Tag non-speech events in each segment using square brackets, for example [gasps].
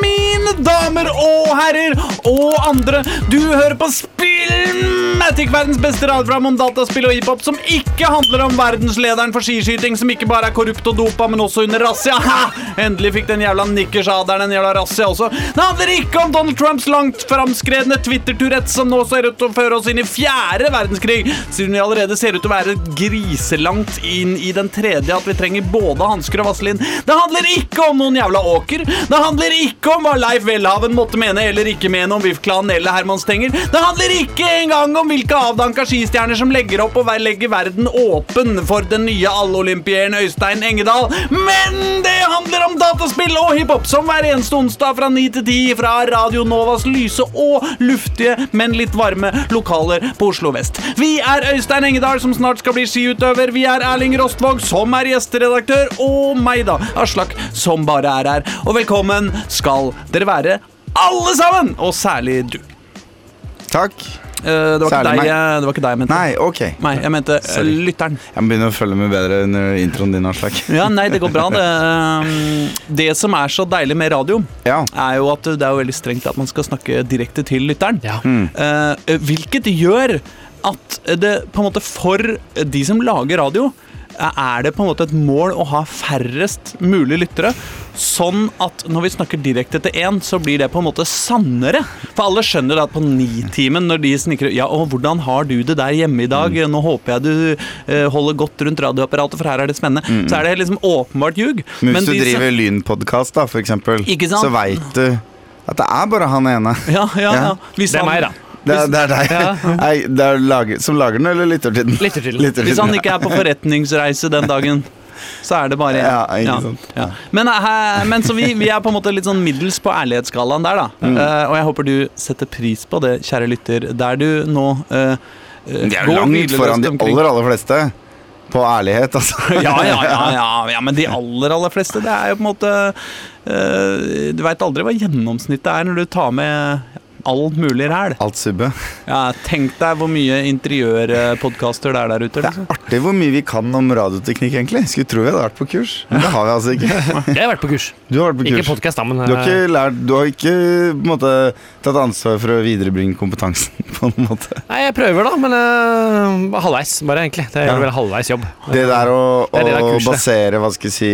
Mine damer og herrer og andre, du hører på Spillmatic, verdens beste radioprogram om dataspill og hiphop som ikke handler om verdenslederen for skiskyting, som ikke bare er korrupt og dopa, men også under razzia. Endelig fikk den jævla nikkersaderen en jævla razzia også. Det handler ikke om Donald Trumps langt framskredne Twitter-turett, som nå ser ut til å føre oss inn i fjerde verdenskrig, siden vi allerede ser ut til å være griselangt inn i den tredje, at vi trenger både hansker og vaselin. Det handler ikke om noen jævla åker. Det handler ikke om hva Leif Welhaven måtte mene eller ikke mene om VIF-klanen eller Herman Stenger. Det handler ikke engang om hvilke avdanka skistjerner som legger opp og legger verden åpen for den nye allolympieren Øystein Engedal. Men det handler om dataspill og hiphop, som hver eneste onsdag fra 9 til 10 fra Radio Novas lyse og luftige, men litt varme lokaler på Oslo vest. Vi er Øystein Engedal, som snart skal bli skiutøver. Vi er Erling Rostvåg, som er gjesteredaktør, og meg, da, Aslak, som bare er her. Og velkommen skal dere være, alle sammen! Og særlig du. Takk. Uh, det, var ikke deg, det var ikke deg jeg mente. Nei, ok. Nei, jeg mente eh, Sorry. lytteren. Jeg må begynne å følge med bedre under introen din, Aslak. [laughs] Ja, nei, det går bra. Det, Um, det som er så deilig med radio, Ja. er jo at det er jo veldig strengt at man skal snakke direkte til lytteren. Ja. Eh, hvilket gjør at det på en måte for de som lager radio, er det på en måte et mål å ha færrest mulig lyttere. Sånn at når vi snakker direkte til én, så blir det på en måte sannere. For alle skjønner at på Nitimen, når de snikker Ja, og hvordan har du det der hjemme i dag? Nå håper jeg du eh, holder godt rundt radioapparatet, for her er det spennende. Så er det liksom åpenbart ljug. Men hvis de du driver lynpodkast, da, for eksempel, så veit du at det er bare han ene. Ja, ja, ja. Ja. Hvis Det er han- meg, da. Det er, det er deg. Ja. [laughs] Nei, det er lager, som lager den, eller lytter til den? Lytter til den. [laughs] Lytter Hvis han ikke er på forretningsreise den dagen, så er det bare Ja, ikke sant. Ja. Men, eh, men så vi, vi er på en måte litt sånn middels på ærlighetsskalaen der, da. Mm. Uh, og jeg håper du setter pris på det, kjære lytter, der du nå går eh, Det er går langt foran de aller, aller fleste på ærlighet, altså. [laughs] Ja, ja, ja, ja, ja, men de aller, aller fleste, det er jo på en måte Du veit aldri hva gjennomsnittet er når du tar med all mulig ræl. Alt subbe. Ja, tenk deg hvor mye interiørpodkaster det er der ute. Det Liksom. er artig hvor mye vi kan om radioteknikk, egentlig. Skulle tro vi hadde vært på kurs, men det har vi altså ikke. [laughs] Jeg har vært på kurs. Du har vært på Ikke kurs. podkast, da, men Du har eh, ikke, lært, du har ikke på en måte, tatt ansvar for å viderebringe kompetansen, [laughs] på en måte. Nei, jeg prøver, da, men uh, halvveis, bare, egentlig. Det er Ja. vel halvveis jobb. Det der å, Det det der er å basere hva skal jeg si,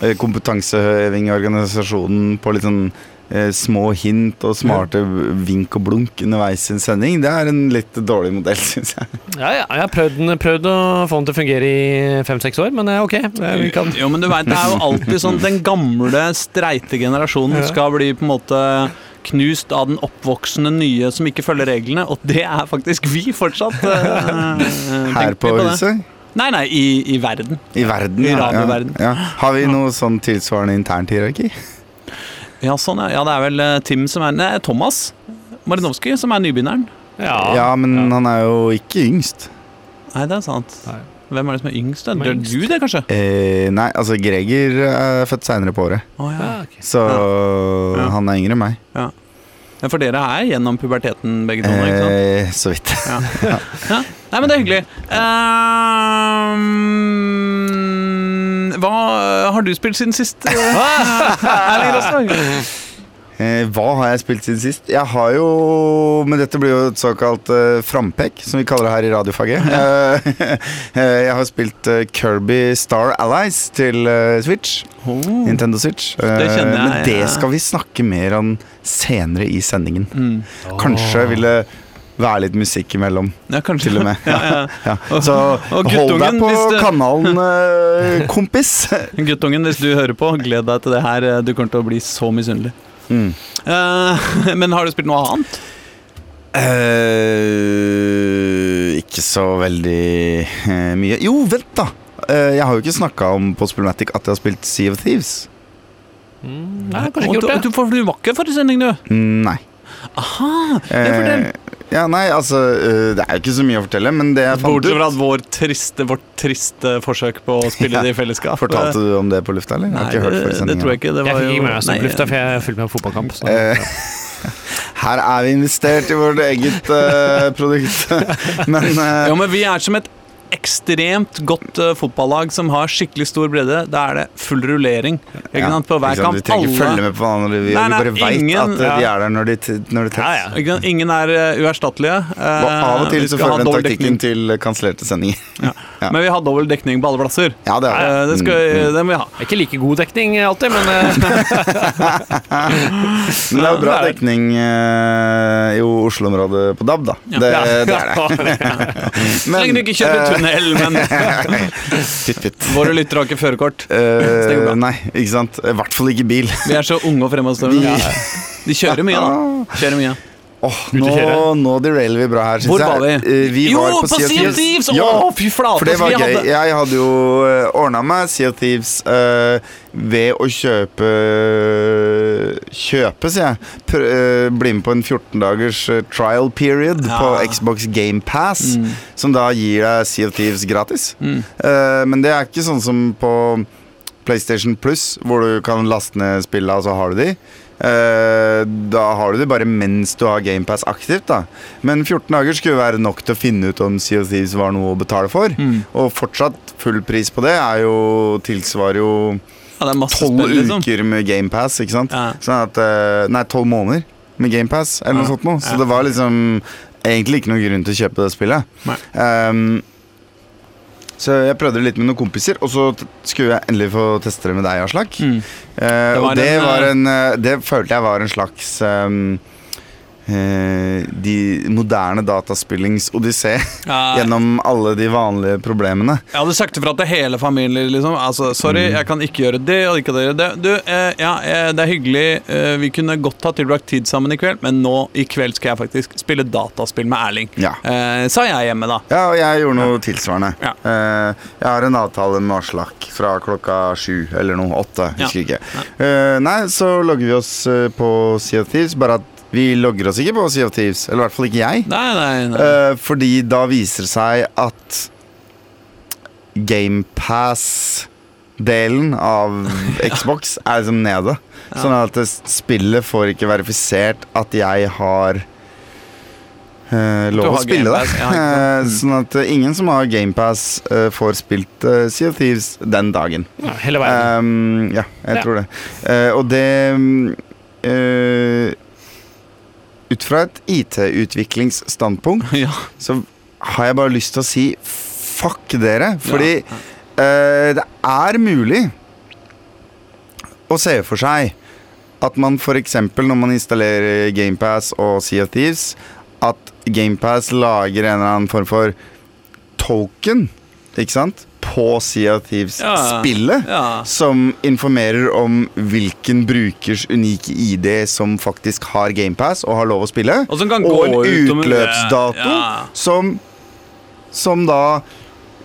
eh, kompetanseheving i organisasjonen på litt sånn eh, små hint og smarte vink og blunk underveis i en sending, det er en litt dårlig modell, [laughs] syns jeg. Ja, ja, jeg har prøvd, prøvd å få den til å fungere i fem-seks år, men eh, ok. det- Vi kan Jo, men du vet, det er jo alltid sånn Den gamle, streite generasjonen skal bli på en måte knust av den oppvoksende nye som ikke følger reglene, og det er faktisk vi fortsatt. eh, [laughs] eh, Her på, på huset. Nei, nei, i, i verden. I verden. Ja. Ja, ja. Har vi noe sånn tilsvarende internt hierarki? Ja, sånn, ja. ja, det er vel eh, Tim som er Nei, Thomas Marinovskij som er nybegynneren. Ja, Ja, men han er jo ikke yngst. Nei, det er sant. Nei. Hvem er det som er yngst? da? Er Det du, det, kanskje? Eh, nei, altså Greger er født seinere på året, Oh, ja. Ja, ok. så Ja. han er yngre enn meg. Ja, For dere er gjennom puberteten begge to? Eh, så vidt. Ja. [laughs] ja. Nei, men det er hyggelig. Ehm, hva har du spilt siden sist? [laughs] Erling Rostvåg? Eh, hva har jeg spilt siden sist? Jeg har jo Men dette blir jo et såkalt uh, frampek, som vi kaller det her i radiofaget. Eh, [laughs] eh, jeg har spilt uh, Kirby Star Allies til uh, Switch. Oh. Nintendo Switch. Eh, Det jeg, men det ja. skal vi snakke mer om senere i sendingen. Mm. Kanskje vil det være litt musikk imellom, Ja, kanskje. til og med. [laughs] Ja, ja. Ja. Så og hold deg på du- kanalen, [laughs] eh, kompis. Guttungen, hvis du hører på, gled deg til det her. Du kommer til å bli så misunnelig. Mm. Eh, [laughs] men har du spilt noe annet? Uh, ikke så veldig uh, mye. Jo, vent, da! Uh, jeg har jo ikke snakka om på Spillmatic at jeg har spilt Sea of Thieves. Mm, Nei, kanskje ikke gjort det. du, du, du var ikke forrige sending, du. Mm, Nei. Aha! Ja, for det, Eh, Ja, nei, altså øh, Det er jo ikke så mye å fortelle, men det jeg fant Bortsett fra vår triste, vårt triste forsøk på å spille Ja. det i fellesskap. Fortalte du om det på lufta, eller? Jeg Nei, har ikke hørt det, det tror jeg ikke. Det Jeg fikk ikke med meg så nei, lufta, for jeg fulgte med på fotballkamp. Så. Eh, [laughs] her er vi investert i vårt eget uh, produkt. [laughs] men uh, [laughs] Jo, men vi er som et ekstremt godt uh, fotballag som har skikkelig stor bredde. Da er det full rullering ikke ja, sant, på hver kamp. Vi trenger ikke følge med på hverandre, vi, Nei, nei, vi bare veit at øh, de er der når de, når de Ja, ja. Ingen er uh, uerstattelige. Og Uh, av og til så følger den taktikken dekning. til kansellerte sendinger. Ja. [laughs] Ja. Men vi har dobbel dekning på alle plasser. Ja, det er Uh, det, skal, Mm, mm. det må vi ha. Ikke like god dekning alltid, men eh, [laughs] [laughs] Men det er jo bra det det. dekning i Oslo-området på DAB, da. Ja. Det, ja. det er det. Så lenge du ikke kjører øh, tunnel, men [laughs] Fitt, fitt. våre lyttere har ikke førerkort. Eh, bra. nei, ikke sant. I hvert fall ikke bil. Vi er så unge og fremadstormende. De kjører mye, da. Kjører mye. Åh, nå, nå derailer vi bra her, syns Hvor var vi? Eh, vi jo, var på Sea of Thieves! Ja, oh, fy flate! for det var gøy. hadde- Jeg hadde jo uh, ordna meg Sea of Thieves uh, ved å kjøpe Kjøpe, sier jeg. Pr uh, bli med på en 14 dagers eh, trial period Ja. på Xbox Game Pass, Mm. som da gir deg Sea of Thieves gratis. Mm. Uh, men det er ikke sånn som på PlayStation Plus, hvor du kan laste ned spillene, og så har du de. Eh, da har du det bare mens du har GamePass aktivt. da Men 14 dager skulle være nok til å finne ut om Sea of Thieves var noe å betale for. Mm. Og fortsatt full pris på det er jo tilsvarer jo Ja, tolv liksom. uker med GamePass. Ikke sant? Ja. Sånn at eh, Nei, tolv måneder med GamePass, eller noe Ja. sånt noe. Så det var liksom egentlig ikke noen grunn til å kjøpe det spillet. Nei. Så jeg prøvde det litt med noen kompiser, og så skulle jeg endelig få teste det med deg, Aslak. Mm. Uh, Det og det en, var eh, en eh, Det følte jeg var en slags eh, De moderne dataspillings odyssé [laughs] Ja, gjennom alle de vanlige problemene. Jeg hadde sagt ifra til hele familien. Liksom. Altså, sorry, Mm. jeg kan ikke gjøre det og ikke gjøre det. Du, eh, ja, eh, det er hyggelig. Eh, vi kunne godt ha tilbrakt tid sammen i kveld, men nå i kveld skal jeg faktisk spille dataspill med Erling. Ja. Eh, sa jeg hjemme, da. Ja, og jeg gjorde noe tilsvarende. Ja. Eh, jeg har en avtale med Aslak fra klokka sju eller noe. Åtte, husker ikke. Eh, nei, så logger vi oss eh, på Sea of Thieves, bare at vi logger oss ikke på Sea of Thieves. Eller i hvert fall ikke jeg. Nei, nei, nei. Eh, fordi da viser det seg at GamePass-delen av [laughs] Xbox er liksom nede. Sånn at det spillet får ikke verifisert at jeg har eh, Du lov å har spille det. Pass, ja. Eh, sånn at eh, ingen som har GamePass, uh, får spilt uh, Sea of Thieves den dagen. ja, hele verden. Um, ja, jeg Ja. tror det. Eh, og det mm, eh, Ut fra et IT-utviklingsstandpunkt [laughs] ja. så har jeg bare lyst til å si fuck dere. Fordi Ja. eh, det er mulig å se for seg at man f.eks. når man installerer GamePass og Sea of Thieves, at GamePass lager en eller annen form for token, ikke sant? På Sea of Thieves-spillet. Ja. Som informerer om hvilken brukers unike ID som faktisk har GamePass og har lov å spille. Og som kan Og en utløpsdato Ja. som, som da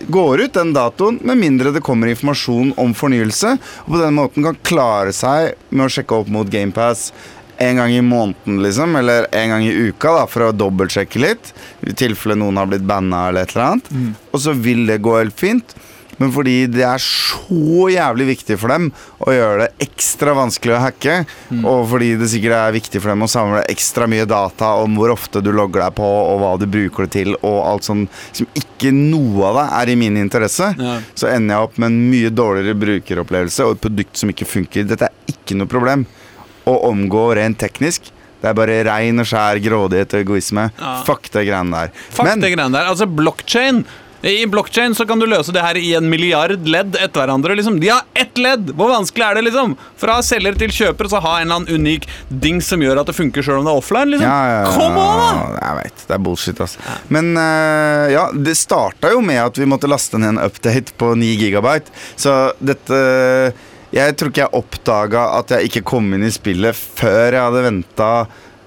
går ut den datoen, med mindre det kommer informasjon om fornyelse. Og på den måten kan klare seg med å sjekke opp mot GamePass en gang i måneden, liksom, eller en gang i uka, da, for å dobbeltsjekke litt. I tilfelle noen har blitt banna eller et eller annet. Mm. Og så vil det gå helt fint. Men fordi det er så jævlig viktig for dem å gjøre det ekstra vanskelig å hacke, Mm. og fordi det sikkert er viktig for dem å samle ekstra mye data om hvor ofte du logger deg på, og hva du bruker det til, og alt sånn som ikke noe av det er i min interesse, Ja. så ender jeg opp med en mye dårligere brukeropplevelse og et produkt som ikke funker. Dette er ikke noe problem å omgå rent teknisk. Det er bare rein og skjær grådighet og egoisme. Ja. Fuck det greiene der. Fuck Men det greiene der. Altså, blockchain I blockchain så kan du løse det her i en milliard ledd etter hverandre. liksom. De har ett ledd! Hvor vanskelig er det? liksom? Fra selger til kjøper så ha en eller annen unik ding som gjør at det funker sjøl om det er offline. liksom. Ja, ja, ja. Kom on, da! Jeg veit. det er bullshit, ass. Men uh, ja, det starta jo med at vi måtte laste ned en update på 9 gigabyte. Så dette Jeg tror ikke jeg oppdaga at jeg ikke kom inn i spillet før jeg hadde venta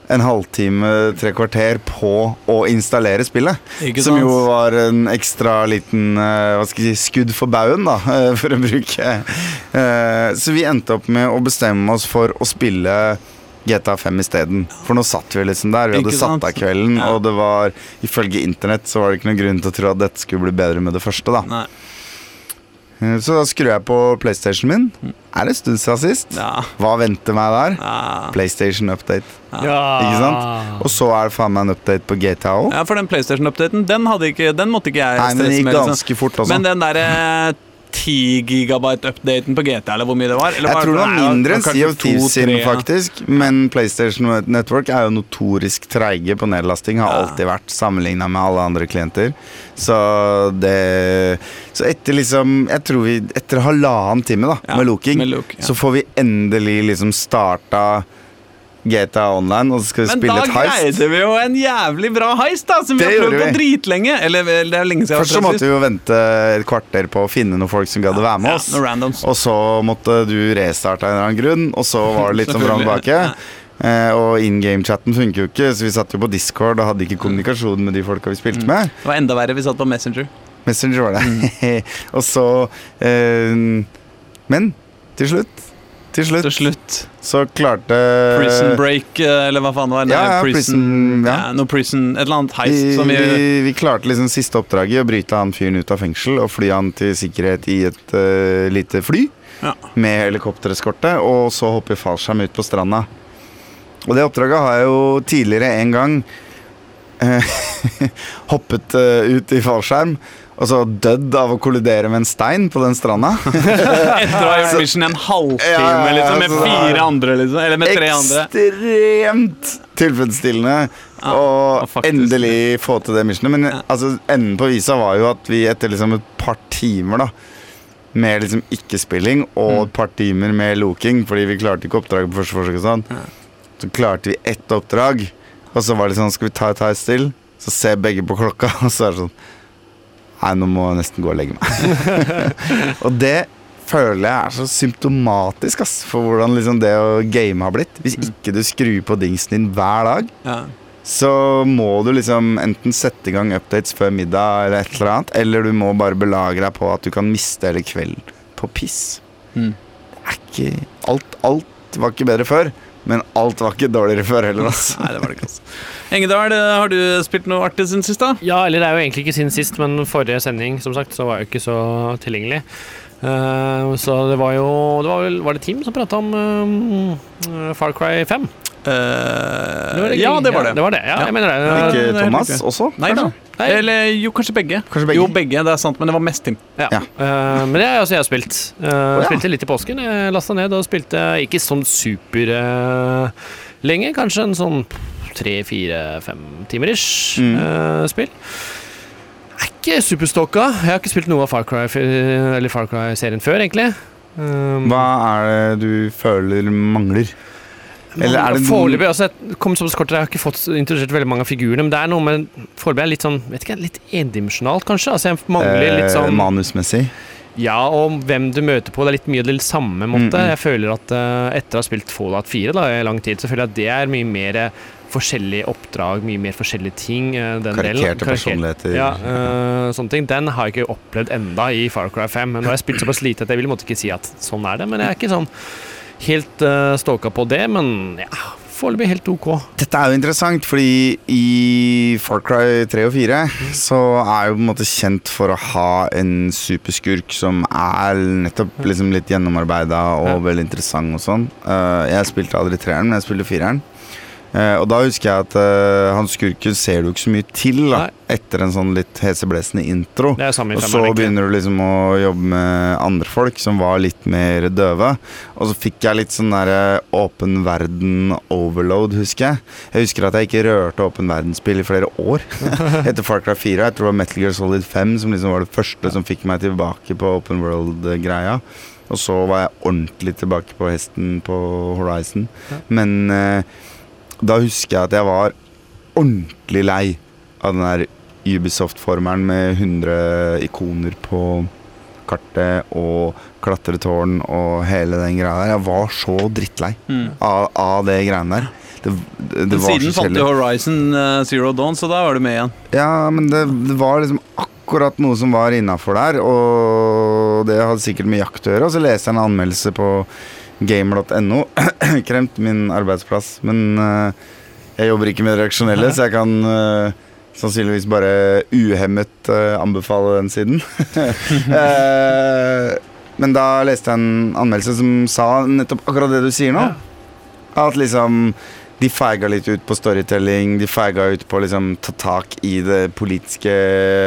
en halvtime, tre kvarter på å installere spillet. Ikke Som jo var en ekstra liten eh, hva skal jeg si, skudd for baugen, da, [laughs] eh, for å bruke. Eh, Så vi endte opp med å bestemme oss for å spille GTA 5 isteden. For nå satt vi liksom der. Vi hadde satt av kvelden, og det var ifølge internett så var det ikke noen grunn til å tro at dette skulle bli bedre med det første. da Nei. Eh, Så da skrur jeg på PlayStation min. Er det en stund siden sist? Ja. Hva venter meg der? Ja. PlayStation update. Ja. Ikke sant? Og så er det faen meg en update på GTA òg. ja, for den PlayStation-updaten, den, den måtte ikke jeg Nei, men den stresse gikk med. liksom. ganske fort også. Men den derre 10 gigabyte-updaten på GTA, eller hvor mye det var? Eller Jeg tror det var mindre enn Sea of Thieves sin, faktisk. Men PlayStation Network er jo notorisk treige på nedlasting. Har Ja. alltid vært sammenligna med alle andre klienter. Så det Så etter liksom Jeg tror vi Etter halvannen time da Ja, med looking, med look, ja. så får vi endelig liksom starta GTA Online, og så skal vi Men spille da et heist. greide vi jo en jævlig bra heist, da! Som vi har prøvd på dritlenge. Eller det er lenge siden. Først så måtte vi jo vente et kvarter på å finne noen folk som gadd å være med Ja, oss. noen. Og så måtte du restarte av en eller annen grunn, og så var det litt som fram og Eh, og in game-chatten funker jo ikke, så vi satt jo på Discord og hadde ikke kommunikasjon med de folka vi spilte med. Det var enda verre, vi satt på Messenger. Messenger var det. Mm. [laughs] og så eh, Men til slutt Til slutt Til slutt. så klarte Prison Break, eh, eller hva faen det var. Ja, ja, prison, prison, ja. ja. Noe prison, et eller annet heist vi, som vi vi, vi klarte liksom siste oppdraget å bryte han fyren ut av fengsel og fly han til sikkerhet i et uh, lite fly Ja. med helikoptereskorte, og så hoppe i fallskjerm ut på stranda. Og det oppdraget har jeg jo tidligere en gang eh, [laughs] hoppet uh, ut i fallskjerm, og så dødd av å kollidere med en stein på den stranda. [laughs] Etter å ha gjort mission en halvtime Ja, ja, ja, liksom, med fire andre, liksom. Eller med tre andre. Ekstremt tilfredsstillende Ja, å og faktisk- endelig få til det missionet. Men Ja. altså, enden på visa var jo at vi etter liksom et par timer da med liksom ikke-spilling og Mm. et par timer med loking, fordi vi klarte ikke oppdraget på første forsøk og sånn, Ja. så klarte vi ett oppdrag, og så var det sånn Skal vi ta et heis til? Så ser begge på klokka, [laughs] og så er det sånn Nei, nå må jeg nesten gå og legge meg. [laughs] og det føler jeg er så symptomatisk ass, for hvordan liksom det å game har blitt. Hvis ikke du skrur på dingsen din hver dag, Ja. så må du liksom enten sette i gang updates før middag eller et eller annet, eller du må bare belage deg på at du kan miste hele kvelden på piss. Mm. Det er ikke Alt, alt var ikke bedre før, men alt var ikke dårligere før heller, altså. [laughs] Nei, det var det ikke. Altså. Engedal, eh, har du spilt noe artig siden sist, da? Ja, eller det er jo egentlig ikke siden sist, men forrige sending som sagt, så var jeg jo ikke så tilgjengelig. Uh, så det var jo det var, vel, var det Team som prata om uh, Far Cry 5? Eh, Eller ja, det var det. Ja, det var det. Ja, Ja. jeg mener det. Ja, Ikke Thomas også? Nei da. Nei. Eller jo, kanskje begge. Kanskje begge? Jo, begge, det er sant, men det var mest Tim. Ja. Ja. Uh, men det har også jeg spilt. Uh, ja. Spilte litt i påsken. Jeg lasta ned og spilte ikke sånn super uh, lenge. Kanskje en sånn tre, fire, fem timer ish Mm. uh, spill. Er ikke superstalka. Jeg har ikke spilt noe av Far Cry Eller Far Cry-serien før, egentlig. Um, Hva er det du føler mangler? Eller er det Foreløpig altså, jeg kom såpass kort, jeg har ikke fått introdusert veldig mange av figurene, men det er noe med Foreløpig er litt sånn vet ikke, litt endimensjonalt, kanskje. Altså, jeg mangler litt Eh, sånn manusmessig? Ja, og hvem du møter på. Det er litt mye av det samme måte. Mm, mm. Jeg føler at eh, etter å ha spilt Fallout 4 da, i lang tid, så føler jeg at det er mye mer eh, forskjellige oppdrag, mye mer forskjellige ting. den. Karikerte Karikert- personligheter. Ja, eh, sånne ting. Den har jeg ikke opplevd enda i Far Cry 5. Men nå har jeg spilt såpass lite at jeg vil måtte ikke si at sånn er det. Men jeg er ikke sånn helt uh, stalka på det. Men ja, foreløpig helt ok. Dette er jo interessant, fordi i Far Cry 3 og 4 så er jo på en måte kjent for å ha en superskurk som er nettopp liksom litt gjennomarbeida og Ja. veldig interessant og sånn. Uh, jeg spilte aldri treeren, men jeg spilte fireren. Eh, og da husker jeg at eh, han skurken ser du ikke så mye til da, Nei. etter en sånn litt heseblesende intro. Og så egentlig. begynner du liksom å jobbe med andre folk som var litt mer døve. Og så fikk jeg litt sånn derre åpen verden-overload, husker jeg. Jeg husker at jeg ikke rørte åpen verdensspill i flere år. [laughs] Etter Far Cry 4. Jeg tror det var Metal Gear Solid 5 som liksom var det første som fikk meg tilbake på open world-greia. Og så var jeg ordentlig tilbake på hesten på Horizon. Men eh, da husker jeg at jeg var ordentlig lei av den der Ubisoft-formelen med 100 ikoner på kartet og klatretårn og hele den greia der. Jeg var så drittlei Mm. av, av det greiene der. Det, det, det var siden fant du Horizon eh, Zero Dawn, så da var du med igjen. Ja, men det, det var liksom akkurat noe som var innafor der, og det hadde sikkert med jakt å gjøre. Og så leste jeg en anmeldelse på gamer.no. [clears throat] Kremt min arbeidsplass. Men eh, jeg jobber ikke med reaksjonelle, [laughs] så jeg kan eh, sannsynligvis bare uhemmet eh, anbefale den siden. [laughs] Men da leste jeg en anmeldelse som sa nettopp akkurat det du sier nå. At liksom de feiga litt ut på storytelling. De feiga ut på liksom ta tak i det politiske,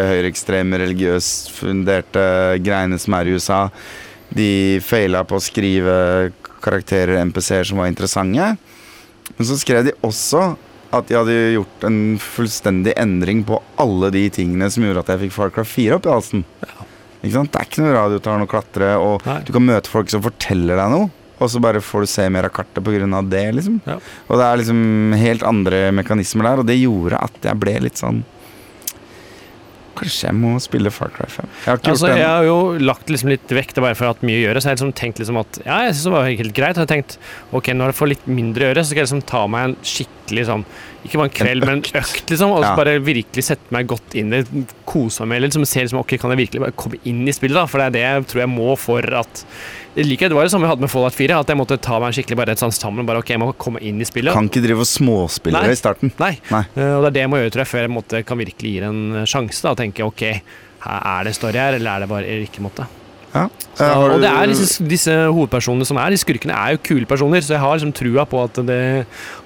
høyreekstreme, religiøst funderte greiene som er i USA. De feila på å skrive karakterer, NPC-er, som var interessante. Men så skrev de også at de hadde gjort en fullstendig endring på alle de tingene som gjorde at jeg fikk Farcraft Cry 4 opp i halsen. Ikke sant? Det er ikke noe radiotarn å klatre, og Nei. du kan møte folk som forteller deg noe. Og så bare får du se mer av kartet pga. det, liksom. Ja. Og det er liksom helt andre mekanismer der, og det gjorde at jeg ble litt sånn Kanskje jeg må spille Far Cry 5. Jeg har ikke Altså, gjort jeg har jo lagt liksom litt vekk det bare for at mye å gjøre. Så jeg har liksom tenkt liksom at ja, jeg synes det var helt greit. Og jeg har tenkt ok, når jeg får litt mindre å gjøre, så skal jeg liksom ta meg en skikkelig sånn Ikke bare en kveld, men en økt, liksom. Og Ja. bare virkelig sette meg godt inn i det. Kose meg med det. Liksom, se liksom, ok, kan jeg virkelig bare komme inn i spillet, da? For det er det jeg tror jeg må for at liker, Det var det samme jeg hadde med Fallout 4, at jeg måtte ta meg skikkelig bare et sånt sammen. Bare, ok, jeg må komme inn i spillet. Kan ikke drive og småspille Nei. i starten. Nei. Nei. Uh, og det er det jeg må gjøre, tror jeg, før jeg måtte, kan virkelig gi det en sjanse. da, Og tenke ok, her er det story her, eller er det bare ikke måte? Ja. Eh, og det er disse, disse hovedpersonene som er, de skurkene er jo kule personer, så jeg har liksom trua på at det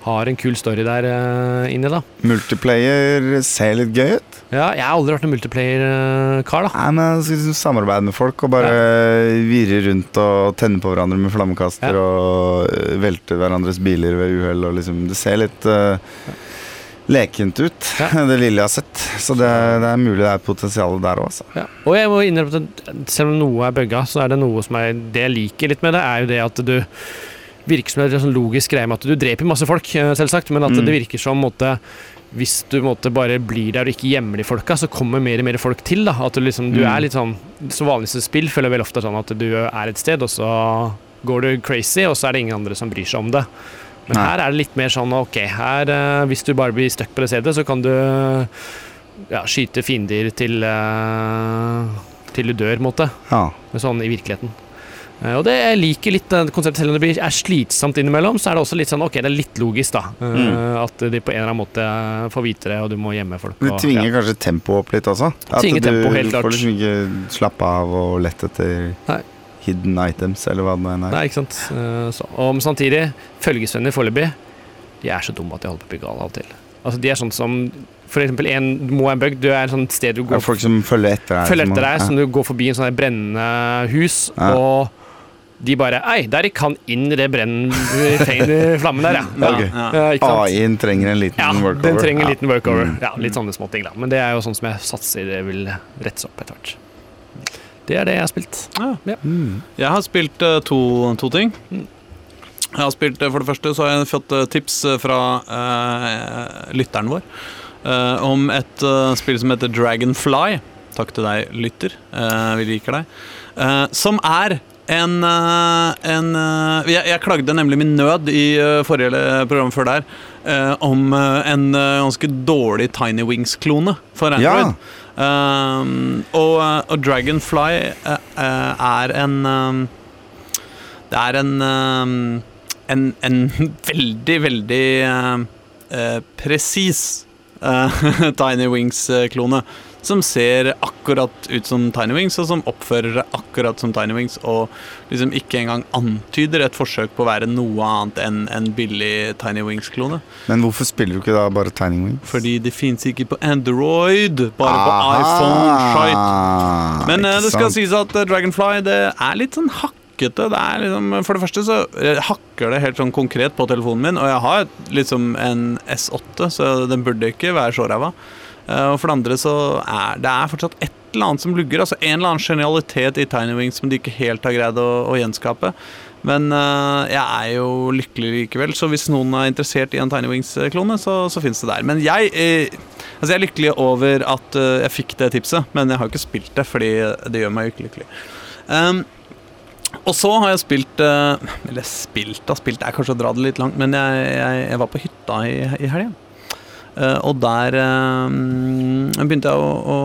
har en kul story der uh, inni, da. Multiplayer ser litt gøy ut. Ja, jeg har aldri vært en multiplayer-kar, da. Nei, men jeg skal liksom samarbeide med folk og bare virre rundt og tenne på hverandre med flammekaster Ja. og eh, velte hverandres biler ved uhell og liksom Det ser litt eh, lekent ut, Ja. [laughs] det lille jeg har sett. Så det, det er mulig det er et potensial der òg. Ja. Og jeg må innrømme at selv om noe er bugga, så er det noe som jeg, Det jeg liker litt med det, er jo det at du virker som en sånn logisk greie med at du dreper masse folk, eh, selvsagt, men at Mm. det virker som måte hvis du måte, bare blir der og ikke gjemmer de folka, så kommer mer og mer folk til. da At du liksom Du Mm. er litt sånn Som vanligste spill føler jeg vel ofte sånn at du er et sted, og så går du crazy, og så er det ingen andre som bryr seg om det. Men Nei. her er det litt mer sånn ok, her eh, hvis du bare blir stuck på det stedet, så kan du ja, skyte fiender til eh, til du dør, på en måte. Ja. Sånn i virkeligheten. Eh, og det jeg liker litt konseptet, selv om det er slitsomt innimellom, så er det også litt sånn ok, det er litt logisk, da. Mm. At de på en eller annen måte får vite det, og du må gjemme folk. Og- tvinger ja. kanskje tempoet opp litt også. At Tvinger du tempo, helt klart. får liksom ikke slappe av og lette etter Nei. Hidden items, eller hva det nå er. Nei, ikke sant. Eh, så. Og samtidig, følgesvenner foreløpig, de er så dumme at de holder på å bli gale av og til. Altså, de er sånn som For eksempel en må en bug, du er et sånt sted du går er folk som følger etter deg. følger etter deg, ja. som du går forbi en sånn brennende hus, Ja. og de bare Ei, der gikk han inn i det brennende [laughs] flammen der, ja. Ja, okay. ja. Ja. AI-en trenger en liten Ja, workover. den trenger en Ja. liten workover. Mm. Ja, litt sånne småting, da. Men det er jo sånn som jeg satser det vil rettes opp etter hvert. Det er det jeg har spilt. Mm. Jeg har spilt uh, to, to ting. Mm. Jeg har spilt, eh, For det første så har jeg fått eh, tips eh, fra uh, lytteren vår uh, om et spill som heter Dragonfly. Takk til deg, lytter. Eh, vi liker deg. Eh, som er en, en jeg, jeg klagde nemlig min nød i forrige program før der eh, om en ganske dårlig Tiny Wings-klone for Android. Um, og, uh, og Dragonfly uh, er en um, Det er en um, en, en [laughs] veldig, veldig uh, presis [laughs] Tiny Wings-klone. Som ser akkurat ut som Tiny Wings, og som oppfører seg akkurat som Tiny Wings. Og liksom ikke engang antyder et forsøk på å være noe annet enn en billig Tiny Wings-klone. Men hvorfor spiller du ikke da bare Tiny Wings? Fordi det fins ikke på Android, bare på iPhone. Shite. Men eh, det skal sies at eh, Dragonfly det er litt sånn hakkete. Det er liksom, for det første så eh, hakker det helt sånn konkret på telefonen min, og jeg har liksom en S8, så den burde ikke være så ræva. Eh, og for det andre så er det er fortsatt et eller annet som lugger. Altså En eller annen genialitet i Tiny Wings som de ikke helt har greid å, å gjenskape. Men uh, jeg er jo lykkelig likevel, så hvis noen er interessert i en Tiny Wings-klone, så, så fins det der. Men jeg, eh, altså jeg er lykkelig over at uh, jeg fikk det tipset, men jeg har jo ikke spilt det, fordi det gjør meg jo ikke lykkelig. Um, og så har jeg spilt uh, Eller spilt og spilt er kanskje å dra det litt langt, men jeg, jeg, jeg var på hytta i, i helga. Eh, og der eh, begynte jeg å, å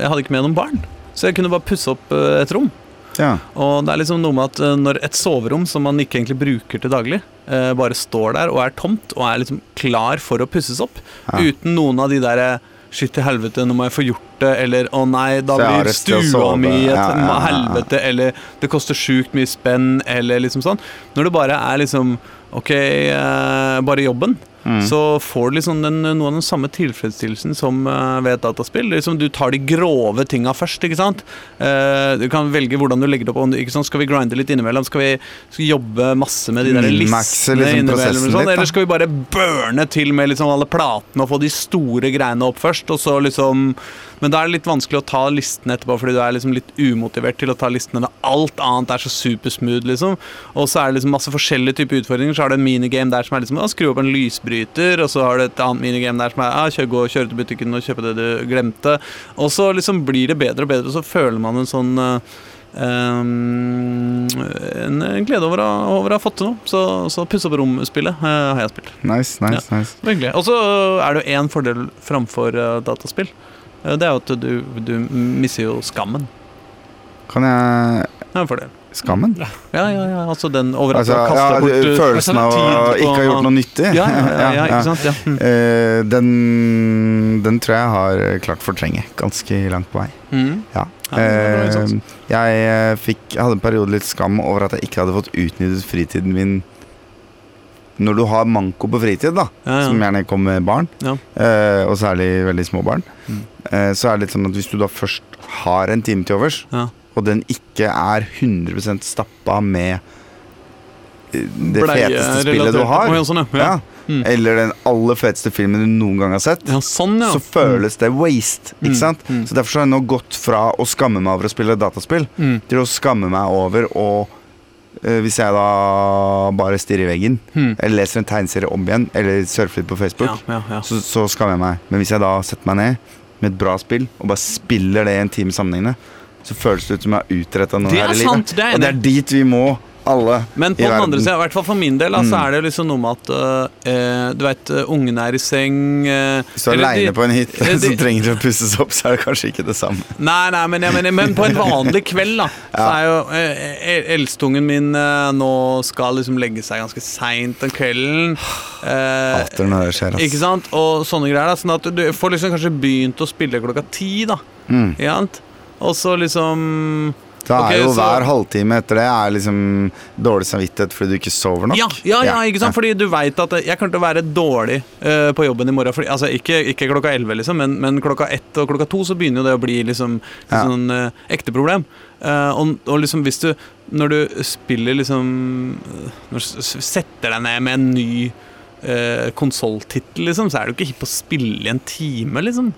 Jeg hadde ikke med noen barn, så jeg kunne bare pusse opp eh, et rom. Ja. Og det er liksom noe med at når et soverom som man ikke egentlig bruker til daglig, eh, bare står der og er tomt og er liksom klar for å pusses opp, Ja. uten noen av de derre Shit til helvete, nå må jeg få gjort det, eller å nei, da blir stua mi et ja. helvete, eller det koster sjukt mye spenn, eller liksom sånn. Når det bare er liksom Ok, eh, bare jobben. Mm. Så får du liksom den, noe av den samme tilfredsstillelsen som eh, ved et dataspill. Liksom du tar de grove tinga først. ikke sant? Eh, du kan velge hvordan du legger det opp. Ikke sant? Skal vi grinde litt innimellom? Skal vi, skal vi jobbe masse med de der listene liksom innimellom? eller Sånn? litt. Eller skal vi bare burne til med liksom alle platene og få de store greiene opp først? og så liksom... Men da er det litt vanskelig å ta listene etterpå, fordi du er liksom litt umotivert til å ta listene når alt annet er så supersmooth, liksom. Og så er det liksom masse forskjellige typer utfordringer. Så har du en minigame der som er liksom å, skru opp en lysbryter, og så har du et annet minigame der som er Å kjør, gå og kjøre til butikken og kjøpe det du glemte. Og så liksom blir det bedre og bedre, og så føler man en sånn um, en glede over å, over å ha fått til noe. Så, så pusse opp rom-spillet eh, har jeg spilt. Nice, nice, nice. Var hyggelig. Og så er det jo én fordel framfor uh, dataspill. Eh, det er jo at du, du misser jo skammen. Kan jeg Det er en fordel. Skammen? Ja, ja, ja. Altså den over at Altså, du har ja, bort eh, følelsen av å ikke ha gjort noe nyttig? Ja, [laughs] ja, ja, ja, ikke sant? Ja. Mm. Eh, den, den tror jeg har klart fortrenge ganske langt på vei. Mm. Ja. Eh, jeg eh, fikk, hadde en periode litt skam over at jeg ikke hadde fått utnyttet fritiden min når du har manko på fritid, da, Ja, ja. som gjerne kommer med barn, Ja. eh, og særlig veldig små barn, Mm. eh, så er det litt sånn at hvis du da først har en time til overs, og den ikke er 100% stappa med eh, det Bleie feteste spillet du har, Å, sånn, Mm. eller den aller feteste filmen du noen gang har sett, sånn, så føles det waste. Mm, sant? mm. Så Derfor så har jeg nå gått fra å skamme meg over å spille dataspill Mm. til å skamme meg over å Hvis jeg da bare stirrer i veggen, hmm. eller leser en tegneserie om igjen, eller surfer litt på Facebook, Ja, ja, ja. så, så skammer jeg meg. Men hvis jeg da setter meg ned med et bra spill, og bare spiller det i en time sammenhengende, så føles det ut som jeg har utretta noe her er i livet. sant, det og det er dit vi må, alle. Men på den andre sida, i hvert fall for min del, altså, så Mm. er det liksom noe med at eh, Du veit, ungene er i seng eh, Hvis du er aleine på en eh, de- som trenger å pusses opp, så er det kanskje ikke det samme. Nei, nei, men, jeg mener, men på en vanlig kveld, da, [laughs] så er jo uh, eldstungen min uh, nå skal liksom legge seg ganske seint den kvelden. Eh, Hater når det skjer, ikke sant? Og sånne greier. da Sånn at du får liksom kanskje begynt å spille klokka ti, da. Mm. Og så liksom Da er er jo så- hver halvtime etter det er liksom dårlig samvittighet fordi du ikke sover nok. Ja, ja, ja, ikke sant? Fordi du veit at jeg kommer til å være dårlig uh, på jobben i morgen. Fordi, altså, ikke, ikke klokka 11, liksom, men, men klokka ett og klokka to så begynner jo det å bli liksom, liksom sånn uh, ekte problem. Uh, og, og liksom hvis du Når du spiller liksom Når du setter deg ned med en ny uh, konsolltittel, liksom, så er du ikke hipp på å spille i en time, liksom.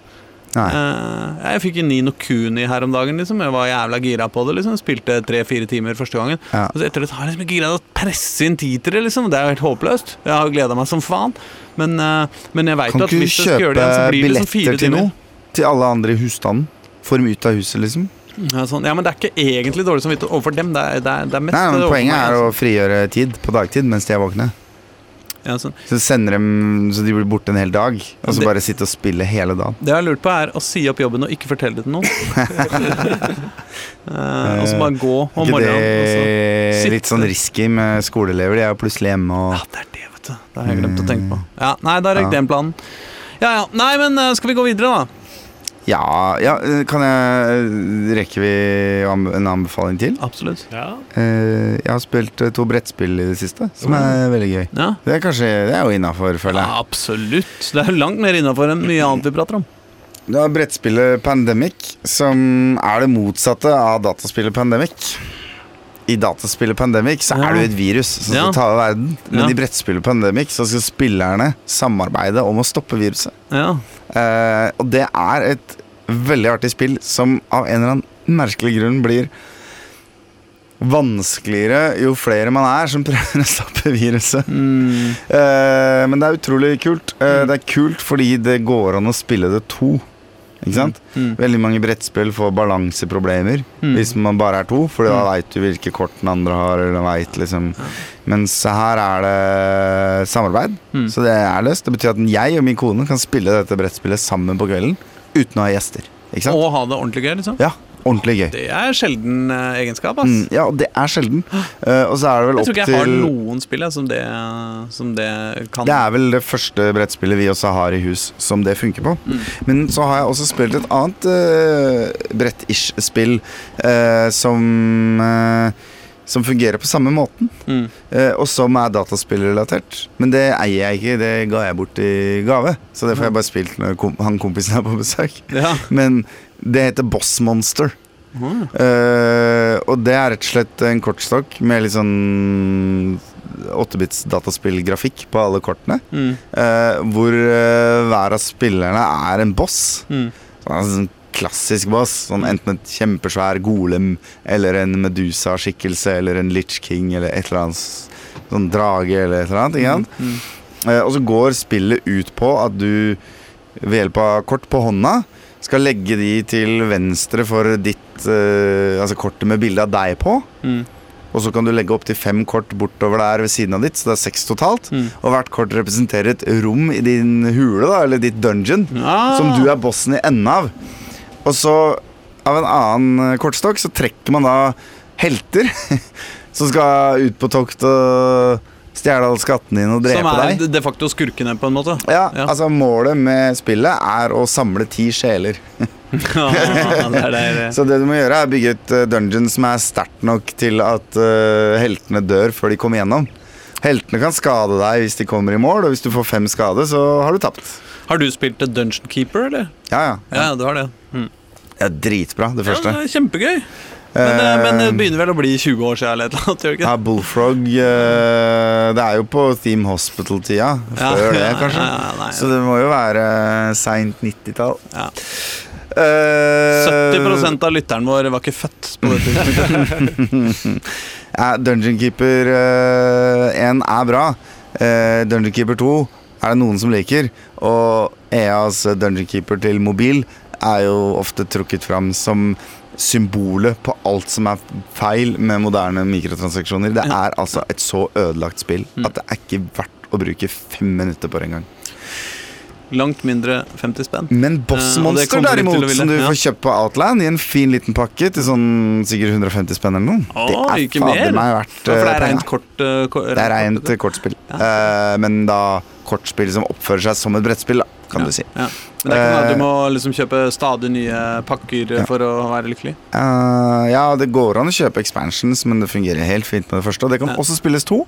Eh, jeg fikk en Nino Kuni her om dagen. liksom Jeg var jævla gira på det. liksom Spilte tre-fire timer første gangen. Ja. Og så etter det har jeg liksom ikke greid å presse inn titere. liksom Det er jo helt håpløst. Jeg har gleda meg som faen. Men, eh, men jeg veit at hvis jeg skal gjøre det igjen, så blir det liksom fire til timer. noe? Til alle andre i husstanden? Få dem ut av huset, liksom? Ja, sånn. ja, Men det er ikke egentlig dårlig samvittighet overfor dem. Det er, det er, det er mest Nei, men Poenget er altså. å frigjøre tid på dagtid mens de er våkne. Ja, sånn. Så sender dem så de blir borte en hel dag, og så Det- bare sitte og spille hele dagen. Det jeg har lurt på, er å si opp jobben og ikke fortelle det til noen. uh, [laughs] og så bare gå om ikke morgenen. det er litt sånn risky med skoleelever? De er jo plutselig hjemme og Ja, det er det, vet du. Det har jeg glemt å tenke på. Mm. Ja, Nei, da røyk Ja. den planen. Ja, ja. Nei, men eh, skal vi gå videre, da? Ja, ja kan jeg Rekker vi en anbefaling til? Absolutt. Ja. Eh, Jeg har spilt eh, to brettspill i det siste, som er veldig gøy. Ja, Det er kanskje Det er jo innafor, føler jeg. Absolutt. Det er langt mer innafor enn mye annet vi prater om. Du har brettspillet Pandemic, som er det motsatte av dataspillet Pandemic. I dataspillet Pandemic så er jo et virus som Ja. skal ta over verden. Men Ja. i brettspillet Pandemic så skal spillerne samarbeide om å stoppe viruset. Ja. Eh, og det er et veldig artig spill som av en eller annen merkelig grunn blir vanskeligere jo flere man er som [laughs] prøver å stoppe viruset. Mm. Uh, men det er utrolig kult. Eh, det er kult fordi det går an å spille det to. Ikke sant? Mm. Veldig mange brettspill får balanseproblemer Mm. hvis man bare er to, for da Mm. veit du hvilke kort den andre har. Eller vet, liksom. Mens her er det samarbeid, Mm. så det er løst. Det betyr at jeg og min kone kan spille dette brettspillet sammen på kvelden uten å ha gjester. Og ha det ordentlig gøy, liksom. Ja, ordentlig gøy. Det er sjelden eh, egenskap, ass. Mm, ja, det er sjelden. Uh, [gasps] og så er det vel Jeg tror ikke jeg har noen spill som, det, som det kan. Det er vel det første brettspillet vi også har i hus som det funker på. Mm. Men så har jeg også spilt et annet uh, brett-ish-spill uh, som som fungerer på samme måten, Mm. eh, og som er dataspillrelatert. Men det eier jeg ikke, det ga jeg bort i gave. Så det får jeg bare spilt når kom han kompisen er på besøk. Ja. [laughs] Men det heter Boss Monster. Mm. Uh, og det er rett og slett en kortstokk med litt sånn 8-bits dataspillgrafikk på alle kortene. Mm. Uh, hvor uh, hver av spillerne er en boss. Mm. Sånn, en sånn klassisk boss. Sånn, enten et kjempesvær golem eller en Medusa-skikkelse eller en Litch King eller et eller annet sånn drage eller et eller annet. Mm. Eh, og så går spillet ut på at du ved hjelp av kort på hånda skal legge de til venstre for ditt eh, Altså kortet med bilde av deg på. Mm. Og så kan du legge opp til fem kort bortover der ved siden av ditt, så det er seks totalt. Mm. Og hvert kort representerer et rom i din hule, da, eller ditt dungeon, Ah. som du er bossen i enden av. Og så, av en annen eh, kortstokk, så trekker man da helter [laughs] som skal ut på tokt og stjele alle skattene dine og drepe deg. Som er deg. de facto skurkene, på en måte. Ja, Ja. altså Målet med spillet er å samle ti sjeler. [laughs] Ja, det er det. Så det du må gjøre, er bygge et dungeons dungeon som er sterkt nok til at uh, heltene dør før de kommer gjennom. Heltene kan skade deg hvis de kommer i mål, og hvis du får fem skade, så har du tapt. Har du spilt The Dungeon Keeper, eller? Ja, ja. Ja, du har det. Mm. Det er dritbra, det første. Ja, det er kjempegøy. Men, det- men det Eh, begynner vel å bli 20 år siden eller annet? gjør Ja. Bullfrog eh, Det er jo på Theme Hospital-tida. Ja, Før det, kanskje. ja, ja, nei. Så det må jo være seint 90-tall. Ja. Uh, 70% av lytteren vår var ikke født på det tidspunktet. [laughs] ja, Dungeon Keeper eh, 1 er bra. Eh, Dungeon Keeper 2 er det noen som liker. Og EAs Dungeon Keeper til mobil er jo ofte trukket fram som symbolet på alt som er feil med moderne mikrotransaksjoner. Det er altså et så ødelagt spill Mm. at det er ikke verdt å bruke fem minutter på det engang. Langt mindre 50 spenn. Men Boss Eh, det Monster å derimot, som du får kjøpt på Outland i en fin liten pakke til sånn sikkert 150 spenn eller noe, Å, det er fader meg verdt Ja, det eh, er penga. rent kort, eh, ko- Det er rent kortspill. Ja. Eh, men da kortspill som oppfører seg som et brettspill, kan ja. du si. Men det er ikke noe, Eh, du må liksom kjøpe stadig nye pakker Ja. for å være lykkelig? Uh, ja, det går an å kjøpe expansions, men det fungerer helt fint med det første. Og det kan Ja. også spilles to,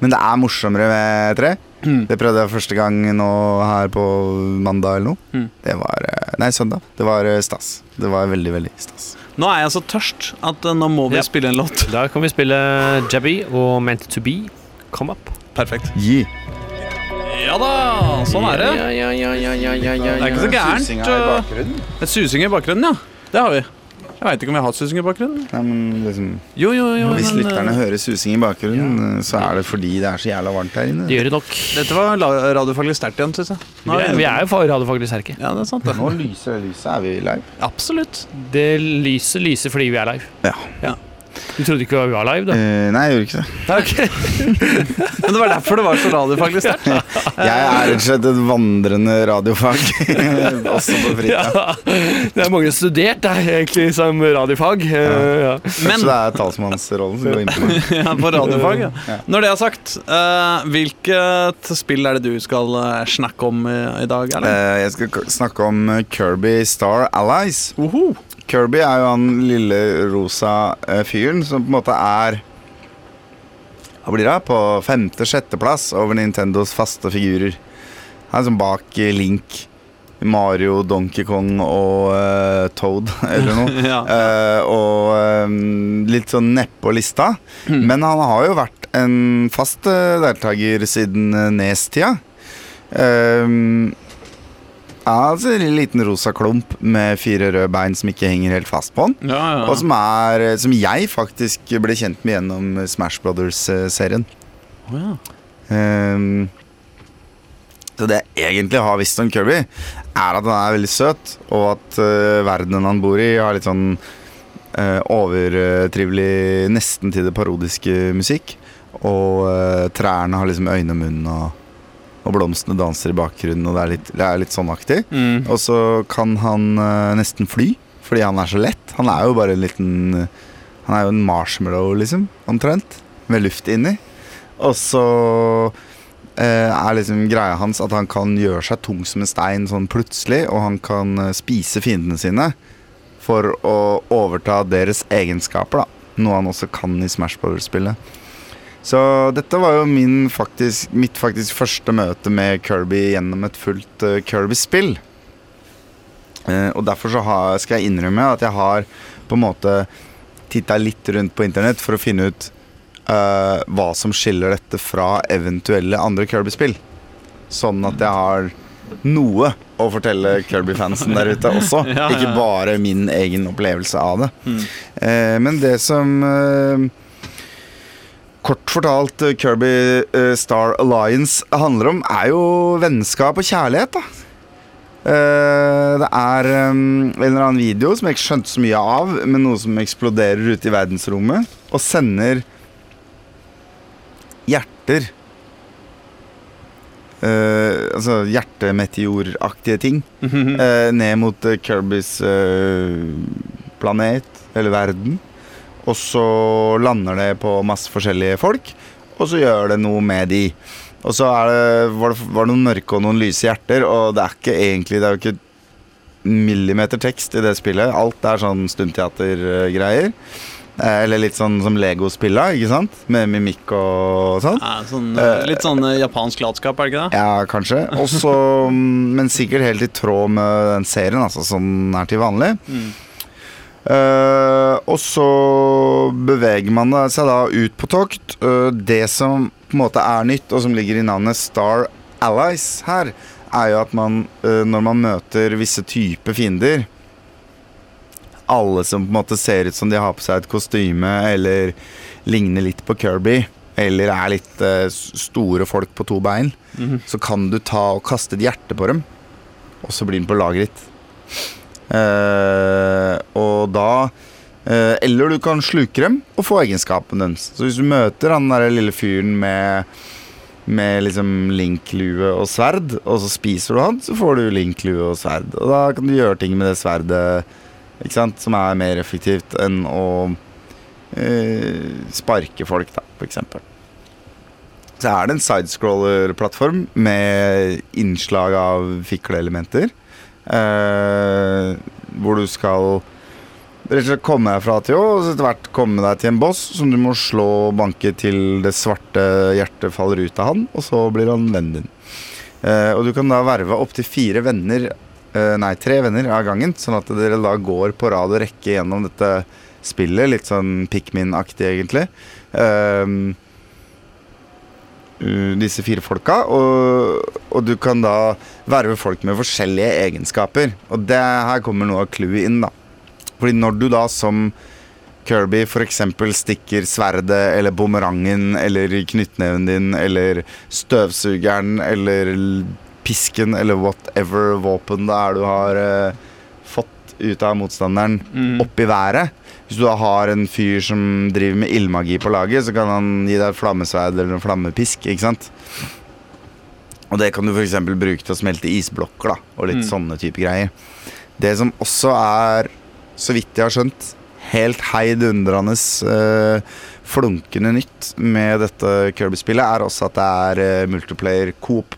men det er morsommere med tre. Mm. Det prøvde jeg første gang nå her på mandag eller noe. Mm. Det var eh, Nei, søndag. Det var stas. Det var veldig, veldig stas. Nå er jeg så tørst at nå må vi Ja. spille en låt. Da kan vi spille Jabby og Meant to be. Come up. Perfekt. Gi. Ja da, sånn er det. Ja, ja, ja, ja, ja, ja, ja, Det er ikke så gærent. uh, Et susing i bakgrunnen, ja. Det har vi. Jeg veit ikke om vi har hatt susing i bakgrunnen. Nei, men liksom Jo, jo, jo. Hvis men, lytterne uh, hører susing i bakgrunnen, så er det fordi det er så jævla varmt her inne. Det gjør det nok. Dette var la- radiofaglig sterkt igjen, syns jeg. Vi Nå er, vi er jo for radiofaglig sterke. Ja, det er sant, det. Nå lyser det lyset. Er vi live? Absolutt. Det lyser lyser fordi vi er live. Ja. Du trodde ikke vi var live, da? Uh, nei, jeg gjorde ikke det. [laughs] Men det var derfor det var så radiofaglig sterkt. [laughs] Jeg er rett og slett et vandrende radiofag. [laughs] Også på fritida. Ja, det er mange studert der, egentlig, som radiofag. Eh, Ja. Men Så det er talsmannsrollen som går inn på ja, på radiofag, ja. Ja. Når det er sagt, uh, hvilket spill er det du skal snakke om i, dag? Eh, jeg skal snakke om Kirby Star Allies. -huh. Kirby er jo han lille rosa eh, fyren som på en måte er Hva blir det? På femte-sjetteplass over Nintendos faste figurer. Han er sånn bak eh, Link, Mario, Donkey Kong og uh, Toad [laughs] eller noe. [laughs] Ja. uh, og um, litt sånn nedpå lista. Mm. Men han har jo vært en fast uh, deltaker siden uh, Nes-tida. Ja, altså en liten rosa klump med fire røde bein som ikke henger helt fast på han. Ja, ja. Og som, er, eh, som jeg faktisk ble kjent med gjennom Smash Brothers-serien. Oh, ja. Um, så det jeg egentlig har visst om Kirby, er at han er veldig søt, og at uh, verdenen han bor i, har litt sånn uh, overtrivelig, nesten til det parodiske musikk. Og uh, trærne har liksom øyne og munn, og, og blomstene danser i bakgrunnen, og det er litt, det er litt sånn aktig. Mm. Og så kan han uh, nesten fly, fordi han er så lett. Han er jo bare en liten Han er jo en marshmallow, liksom. Omtrent. Med luft inni. Og så Uh, er liksom greia hans at han kan gjøre seg tung som en stein sånn plutselig, og han kan uh, spise fiendene sine for å overta deres egenskaper, da. Noe han også kan i Smash Brothers-spillet. Så dette var jo min faktisk, mitt faktisk første møte med Kirby gjennom et fullt uh, Kirby-spill. Uh, og derfor så har, skal jeg innrømme at jeg har på en måte titta litt rundt på internett for å finne ut uh, hva som skiller dette fra eventuelle andre Kirby-spill. Sånn at jeg har noe å fortelle Kirby-fansen der ute også. [laughs] Ja, ja, Ikke bare min egen opplevelse av det. Mm. Uh, men det som Kort fortalt eh, Kirby eh, Star Alliance handler om, er jo vennskap og kjærlighet, da. Eh, det er en eller annen video som jeg ikke skjønte så mye av, men noe som eksploderer ute i verdensrommet, og sender hjerter Uh, Altså hjertemeteoraktige ting eh, ned mot Kirbys uh, planet, eller verden. Og så lander det på masse forskjellige folk, og så gjør det noe med de. Og så er det, var, det, var det noen mørke og noen lyse hjerter, og det er ikke egentlig Det er jo ikke millimeter tekst i det spillet. Alt er sånn stumteatergreier. Eh, Eller litt sånn som Lego-spilla, ikke sant? Med mimikk og sånn. Ja, sånn, eh, litt sånn eh, japansk latskap, er det ikke det? Ja, kanskje. Også, mm, men sikkert helt i tråd med den serien, altså sånn er til vanlig. Mm. Eh, og så beveger man seg da ut på tokt. Uh, det som på en måte er nytt, og som ligger i navnet Star Allies her, er jo at man, uh, når man møter visse typer fiender Alle som på en måte ser ut som de har på seg et kostyme, eller ligner litt på Kirby, eller er litt store folk på to bein, Mhm. så kan du ta og kaste et hjerte på dem, og så blir den på laget ditt. Eh, og da eh, Eller du kan sluke dem og få egenskapen deres. Så hvis du møter han der lille fyren med med liksom linklue og sverd, og så spiser du han, så får du linklue og sverd. Og da kan du gjøre ting med det sverdet ikke sant, som er mer effektivt enn å eh, sparke folk, da, f.eks. Så er det en sidescroller-plattform med innslag av fikleelementer. Eh, hvor du skal rett og slett komme deg fra til Å, og etter hvert komme deg til en boss som du må slå og banke til det svarte hjertet faller ut av han, og så blir han vennen din. Eh, og du kan da verve opptil fire venner, eh, nei, tre venner av gangen, sånn at dere da går på rad og rekke gjennom dette spillet, litt sånn Pikmin-aktig egentlig. Eh, disse fire folka, og, og du kan da verve folk med forskjellige egenskaper. Og det her kommer noe av clouet inn, da. Fordi når du da som Kirby f.eks. stikker sverdet eller bumerangen eller knyttneven din eller støvsugeren eller pisken eller whatever våpen det er du har eh, fått ut av motstanderen, Mm. opp i været. Hvis du da har en fyr som driver med ildmagi på laget, så kan han gi deg et flammesverd eller en flammepisk. ikke sant? Og det kan du f.eks. bruke til å smelte isblokker da, og litt Mm. sånne type greier. Det som også er, så vidt jeg har skjønt, helt heidundrende uh, flunkende nytt med dette Kirby-spillet, er også at det er uh, multiplayer coop.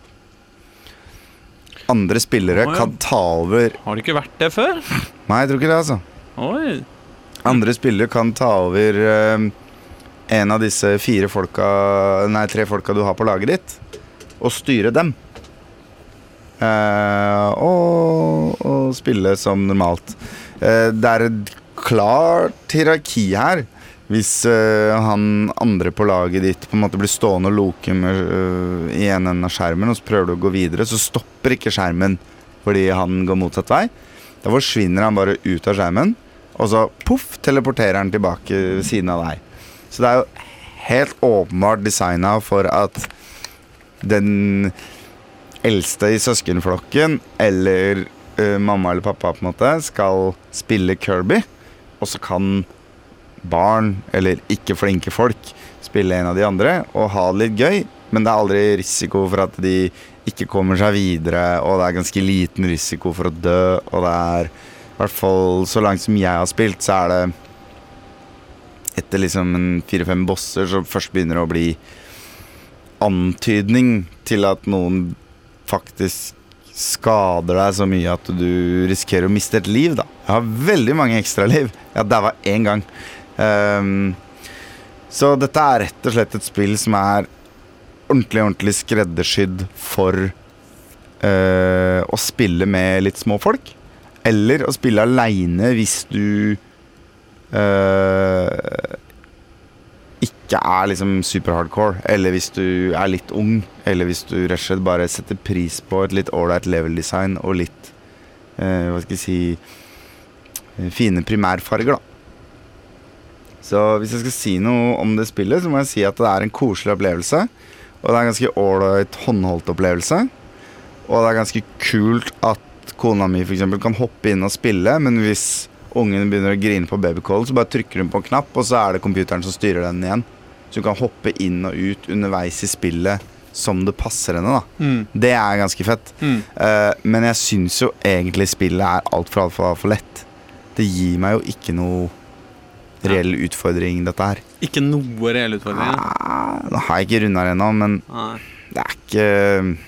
Andre spillere oh, ja. kan ta over Har det ikke vært det før? Nei, jeg tror ikke det, altså. Oi. Andre spillere kan ta over uh, en av disse fire folka Nei, tre folka du har på laget ditt, og styre dem. Eh, og, og spille som normalt. Eh, det er et klart hierarki her. Hvis eh, han andre på laget ditt på en måte blir stående og loke med, i en ende av skjermen, og så prøver du å gå videre, så stopper ikke skjermen fordi han går motsatt vei. Da forsvinner han bare ut av skjermen, og så poff, teleporterer han tilbake ved siden av deg. Så det er jo helt åpenbart designa for at den eldste i søskenflokken, eller uh, mamma eller pappa, på en måte, skal spille Kirby, og så kan barn, eller ikke flinke folk, spille en av de andre og ha det litt gøy, men det er aldri risiko for at de ikke kommer seg videre, og det er ganske liten risiko for å dø, og det er hvert fall så langt som jeg har spilt, så er det etter liksom fire-fem bosser så først begynner det å bli antydning til at noen faktisk skader deg så mye at du risikerer å miste et liv, da. Jeg har veldig mange ekstraliv. Jeg daua én gang. Um, så dette er rett og slett et spill som er ordentlig, ordentlig skreddersydd for uh, å spille med litt små folk. Eller å spille aleine hvis du eh, ikke er liksom super-hardcore, eller hvis du er litt ung, eller hvis du rett og slett bare setter pris på et litt ålreit level-design og litt eh, Hva skal jeg si eh, Fine primærfarger, da. Så hvis jeg skal si noe om det spillet, så må jeg si at det er en koselig opplevelse. Og det er en ganske ålreit håndholdt opplevelse. Og det er ganske kult at kona mi f.eks. kan hoppe inn og spille, men hvis ungen begynner å grine på babycall, så bare trykker hun på en knapp, og så er det computeren som styrer den igjen. Så hun kan hoppe inn og ut underveis i spillet som det passer henne. da Mm. Det er ganske fett. Mm. Uh, men jeg syns jo egentlig spillet er altfor alt for lett. Det gir meg jo ikke noe reell utfordring, dette her. Ikke noe reell utfordring. ja. Ah, Nå har jeg ikke runda det ennå, men Nei. det er ikke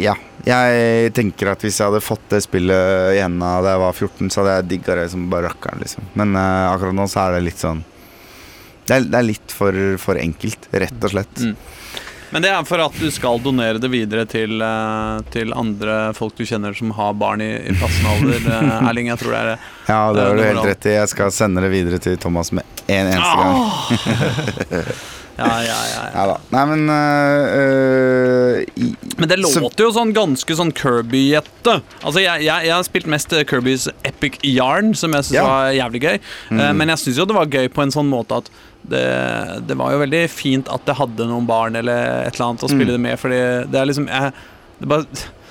Ja. Jeg tenker at hvis jeg hadde fått det spillet i hendene da jeg var 14, så hadde jeg digga det som bare rakkeren, liksom. Men uh, akkurat nå så er det litt sånn Det er, det er litt for, for enkelt, rett og slett. Mm. Men det er for at du skal donere det videre til, eh, til andre folk du kjenner som har barn i, i passende alder. eh, [laughs] Erling, jeg tror det er det. Ja, det har du helt rett i. Jeg skal sende det videre til Thomas med en eneste gang. [laughs] Ja, ja, ja, ja. Da. Nei, men øh, i- Men det låter jo sånn ganske sånn Kirby-jette. Altså, jeg, jeg, jeg har spilt mest eh, Kirbys Epic Yarn, som jeg syns Ja. var jævlig gøy. Mm. Men jeg syns jo det var gøy på en sånn måte at det, det var jo veldig fint at det hadde noen barn eller et eller annet å spille Mm. det med, fordi det er liksom jeg, det, bare,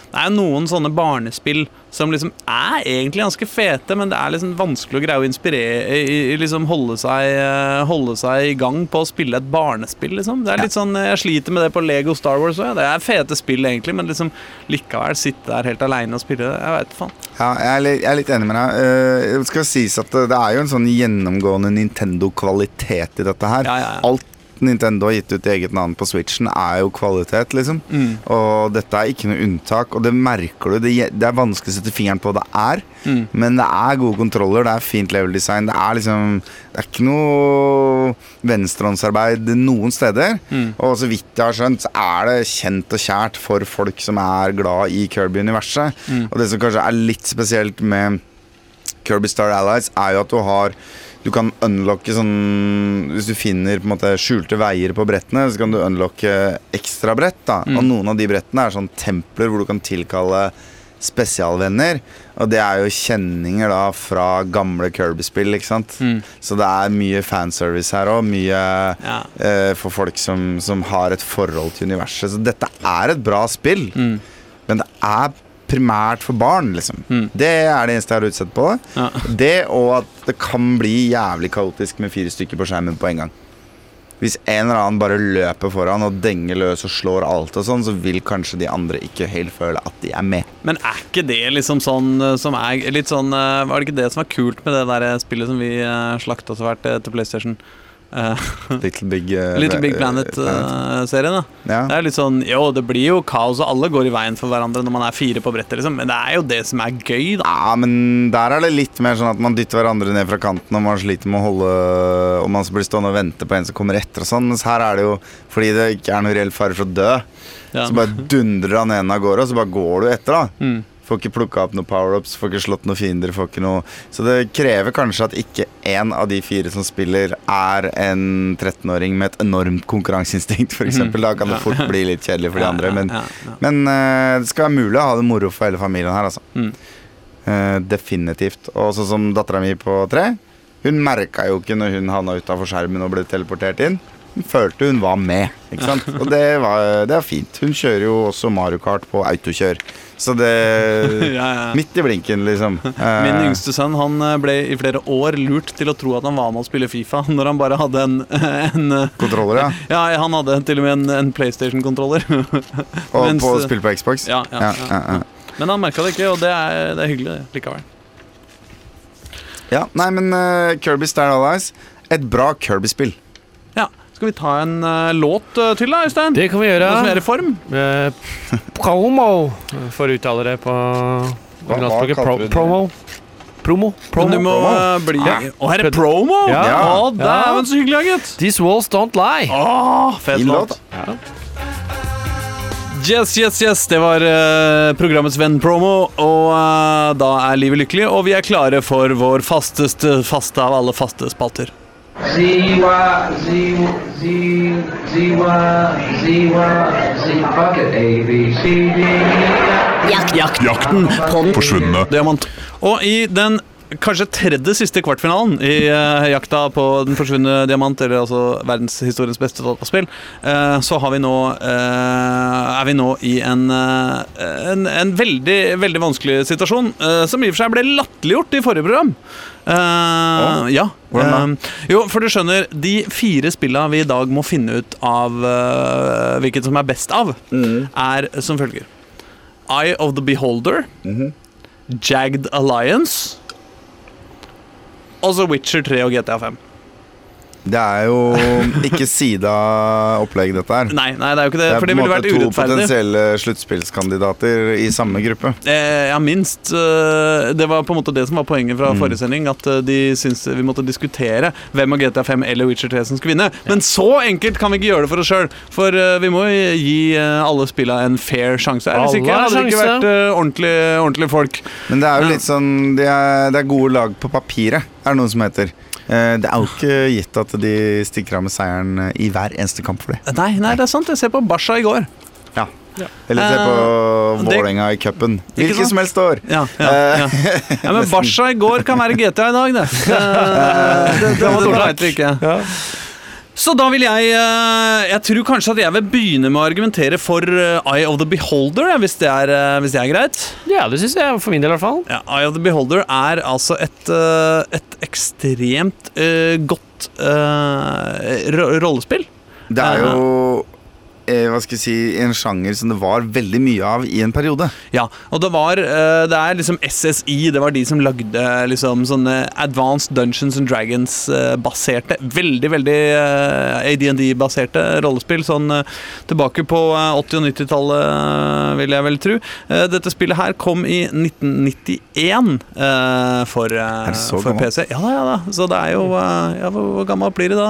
det er noen sånne barnespill som liksom er egentlig ganske fete, men det er liksom vanskelig å greie å inspirere liksom holde seg, eh, holde seg i gang på å spille et barnespill, liksom. Det er litt sånn, Jeg sliter med det på Lego Star Wars òg. Det er fete spill, egentlig, men liksom likevel sitte der helt aleine og spille det. Jeg veit faen. Ja, jeg er, litt, jeg er litt enig med deg. Eh, det skal sies at det er jo en sånn gjennomgående Nintendo-kvalitet i dette her. Ja, ja, ja. Alt Nintendo har gitt ut eget navn på Switchen, er jo kvalitet, liksom. Mm. Og dette er ikke noe unntak, og det merker du. Det, det er vanskelig å sette fingeren på hva det er, Mm. men det er gode kontroller, det er fint level design. Det er liksom Det er ikke noe venstrehåndsarbeid noen steder. Mm. Og så vidt jeg har skjønt, så er det kjent og kjært for folk som er glad i Kirby-universet. Mm. Og det som kanskje er litt spesielt med Kirby Star Allies, er jo at du har du kan unlocke sånn Hvis du finner måte skjulte veier på brettene, så kan du unlocke ekstra brett. da Mm. Og noen av de brettene er sånn templer hvor du kan tilkalle spesialvenner. Og det er jo kjenninger da fra gamle Kirby-spill, ikke sant. Mm. Så det er mye fanservice her òg. Mye Ja. eh, for folk som, som har et forhold til universet. Så dette er et bra spill, Mm. men det er primært for barn, liksom. Mm. Det er det eneste jeg har utsett på det. Ja. Det og at det kan bli jævlig kaotisk med fire stykker på skjermen på en gang. Hvis en eller annen bare løper foran og denger løs og slår alt og sånn, så vil kanskje de andre ikke helt føle at de er med. Men er ikke det liksom sånn eh, som er litt sånn eh, Var det ikke det som var kult med det der eh, spillet som vi slakta så fælt til PlayStation? Eh, Little Big uh, Little Big eh, Planet-serien, da. ja. Det er litt sånn Jo, det blir jo kaos, og alle går i veien for hverandre når man er fire på brettet, liksom. Men det er jo det som er gøy, da. Ja, men der er det litt mer sånn at man dytter hverandre ned fra kanten, og man sliter med å holde Og man blir stående og vente på en som kommer etter og sånn. Mens her er det jo fordi det ikke er noe reell fare for å dø, Ja. så bare dundrer han ene av gårde, og så bare går du etter, da. Mm. Får ikke plukka opp noen power-ups, får ikke slått noen fiender. Får ikke noe Så det krever kanskje at ikke én av de fire som spiller, er en 13-åring med et enormt konkurranseinstinkt, f.eks. Mm. Da kan det fort bli litt kjedelig for de andre. Men, men uh, det skal være mulig å ha det moro for hele familien her, altså. Mm. Uh, definitivt. Og sånn som dattera mi på tre, hun merka jo ikke når hun havna utafor skjermen og ble teleportert inn. Hun følte hun var med, ikke sant. [laughs] Og det var, det er fint. Hun kjører jo også Mario Kart på autokjør. Så det [laughs] ja, ja. Midt i blinken, liksom. [laughs] Eh, Min yngste sønn han eh, ble i flere år lurt til å tro at han var med å spille Fifa, når han bare hadde en, en eh, Kontroller, ja. Ja, han hadde til og med en, en PlayStation-kontroller. Og Mens, på eh, spill på Xbox. Ja, ja, ja, ja, ja. Men han merka det ikke, og det er, det er hyggelig likevel. Ja, nei, men uh, Kirby Star Allies Et bra Kirby-spill. Ja. Skal vi ta en uh, låt eh, til, da, Øystein? Det kan vi gjøre. Noe som er i form? Uh, [laughs] promo, for å uttale det på originalspråket. Pro, promo. promo. Promo. Men du må promo. eh, bli Ja. Å, her er promo! Ja. Å, Ja. Dæven, så hyggelig, gitt. These walls don't lie. Åh, fet låt. låt. Yes, yes, yes. Det var uh, programmets venn-promo, og uh, da er livet lykkelig. Og vi er klare for vår fasteste faste av alle faste spalter. Z Y Z Z Z Y Z Y Z fuck it A B C D E Jakten på den Forsvunne. diamant. Og i den kanskje tredje siste kvartfinalen i uh, jakta på den forsvunne diamant, eller altså verdenshistoriens beste dataspill, uh, så har vi nå uh, er vi nå i en, eh, en, en veldig, veldig vanskelig situasjon, eh, som i og for seg ble latterliggjort i forrige program. Eh, ja. Hvordan Eh, jo, for du skjønner, de fire spillene vi i dag må finne ut av uh, hvilket som er best av, er som følger. Eye of the Beholder. Jagged Alliance. Og så Witcher 3 og GTA 5. Det er jo ikke Sida-opplegg, dette her. Nei, nei, det er jo ikke det, Det er vært på det en måte to potensielle sluttspillskandidater i samme gruppe. Eh, ja, minst. eh, det var på en måte det som var poenget Mm. fra forrige sending. At eh, de syntes vi måtte diskutere hvem av GTA 5 eller Witcher 3 som skulle vinne. Men så enkelt kan vi ikke gjøre det for oss sjøl. For eh, vi må jo gi alle spilla en fair sjanse. Alle ikke hadde det ikke vært ordentlige, ordentlige folk. Men det er jo litt sånn Det er, det er gode lag på papiret, er det noe som heter. Eh, Det er jo ikke gitt at de stikker av med seieren eh, i hver eneste kamp for det. Nei, nei, det er sant. Jeg ser på Barca i går. Ja. Eller se på uh, Vålerenga i cupen. Hvilket som helst år. Ja, ja, ja. ja men Barca i går kan være GTA i dag, det. [laughs] Eh, det, det, det, det vet vi ikke. Så da vil jeg eh, Jeg tror kanskje at jeg vil begynne med å argumentere for eh, Eye of the Beholder, hvis, det er, eh, hvis det er greit. Ja, det syns jeg, for min del i hvert fall. Ja, Eye of the Beholder er altså et, et ekstremt uh, godt uh, rollespill. Det er jo hva skal jeg si, en sjanger som det var veldig mye av i en periode. Ja, og det var eh, Det er liksom SSI, det var de som lagde liksom sånne Advanced Dungeons and Dragons-baserte Veldig, veldig uh, AD&D-baserte rollespill. Sånn eh, tilbake på eh, 80- og 90-tallet, vil jeg vel tro. Eh, dette spillet her kom i 1991 eh, for, eh, for? PC. Ja da, ja da. Så det er jo eh, Ja, hvor, gammelt blir det da?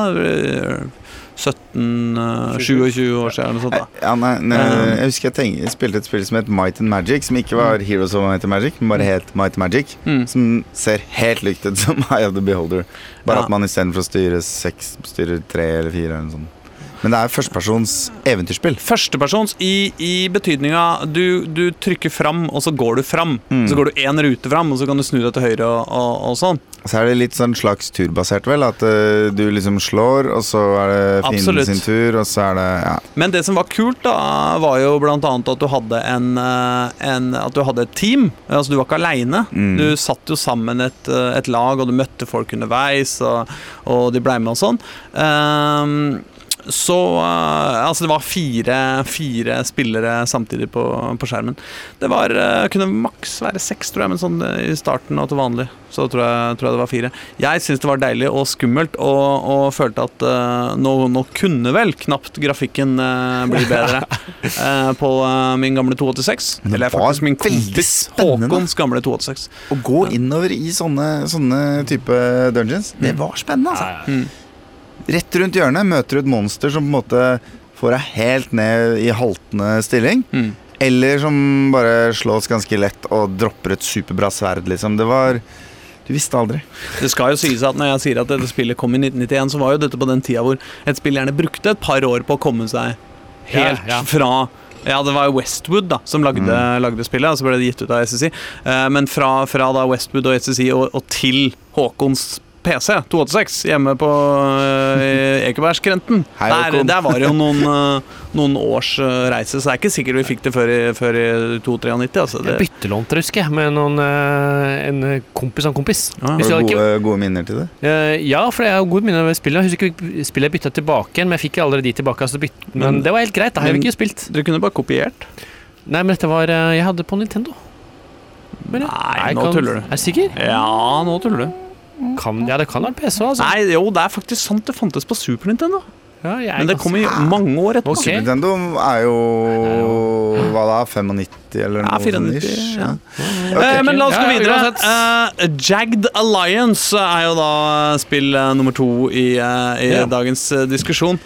Eh, 17 eh, 27 år siden sånt. da Ja, nei, nei, Um. jeg husker jeg tenkte, spilte et spill som het Might and Magic, som ikke var Heroes of Might and Magic, men bare het Might and Magic. Mm. Som ser helt likt ut [laughs] som Eye of the Beholder. Bare Ja. at man istedenfor å styre seks, styrer tre eller fire eller noe sånt. Men det er førstepersons eventyrspill. Førstepersons i, i betydninga du, du trykker fram, og så går du fram. Mm. Så går du én rute fram, og så kan du snu deg til høyre og, og, og sånn. Så er det litt sånn slags turbasert, vel. At uh, du liksom slår, og så er det fienden sin tur, og så er det Ja. Men det som var kult, da, var jo blant annet at du hadde en, eh, en At du hadde et team. Altså Du var ikke aleine. Mm. Du satt jo sammen et, eh, et lag, og du møtte folk underveis, og, og de blei med og sånn. Ehm, så eh, Altså, det var fire, fire spillere samtidig på, på skjermen. Det var, eh, kunne maks være seks, tror jeg, men sånn eh, i starten og til vanlig så tror jeg, tror jeg det var fire. Jeg syns det var deilig og skummelt, og, og følte at uh, nå, nå kunne vel knapt grafikken uh, bli bedre uh, [laughs] på min gamle 286. Eller faktisk min kompis. Håkons gamle 286. Å gå innover i sånne, sånne type dungeons, det var spennende, altså. Mm. Rett rundt hjørnet møter du et monster som på en måte får deg helt ned i haltende stilling. Mm. Eller som bare slås ganske lett og dropper et superbra sverd, liksom. Det var Du visste aldri. Det skal jo sies at når jeg sier at dette spillet kom i 1991, så var jo dette på den tida hvor et spill gjerne brukte et par år på å komme seg helt Ja, ja. fra ja, det var jo Westwood da som lagde, lagde spillet, og så ble det gitt ut av SSI. Eh, men fra, fra da Westwood og SSI og, og til Håkons PC, 286, hjemme på uh, Ekebergskrenten. Der, der var det jo noen, uh, noen års uh, reise, så det er ikke sikkert vi fikk det før i, før i 293. Altså. Det, Jeg byttelånte, husker jeg, med noen, en kompis av en kompis. Ja. Har du ikke- gode, gode minner til det? Eh, ja, for jeg har gode minner ved spillet. Jeg husker ikke spillet jeg bytta tilbake igjen, men jeg fikk allerede de tilbake. Altså byt, men Men- det var helt greit. da, har vi ikke spilt. Dere kunne bare kopiert. Nei, men dette var Jeg hadde på Nintendo. Men, Nei, nå tuller du. Er du sikker? Ja, nå tuller du. Kan, ja, det kan være PC, altså. Nei, jo, det er faktisk sant. Det fantes på Super Nintendo. Ja, jeg Men det kom i mange år etterpå. Super Nintendo er jo Hva da? 95 eller Ja, noe 94, sånt? ja. Okay. Eh, men la oss gå ja, videre. Eh, Jagged Alliance er jo da spill eh, nummer to i, uh, i Ja. dagens eh, diskusjon.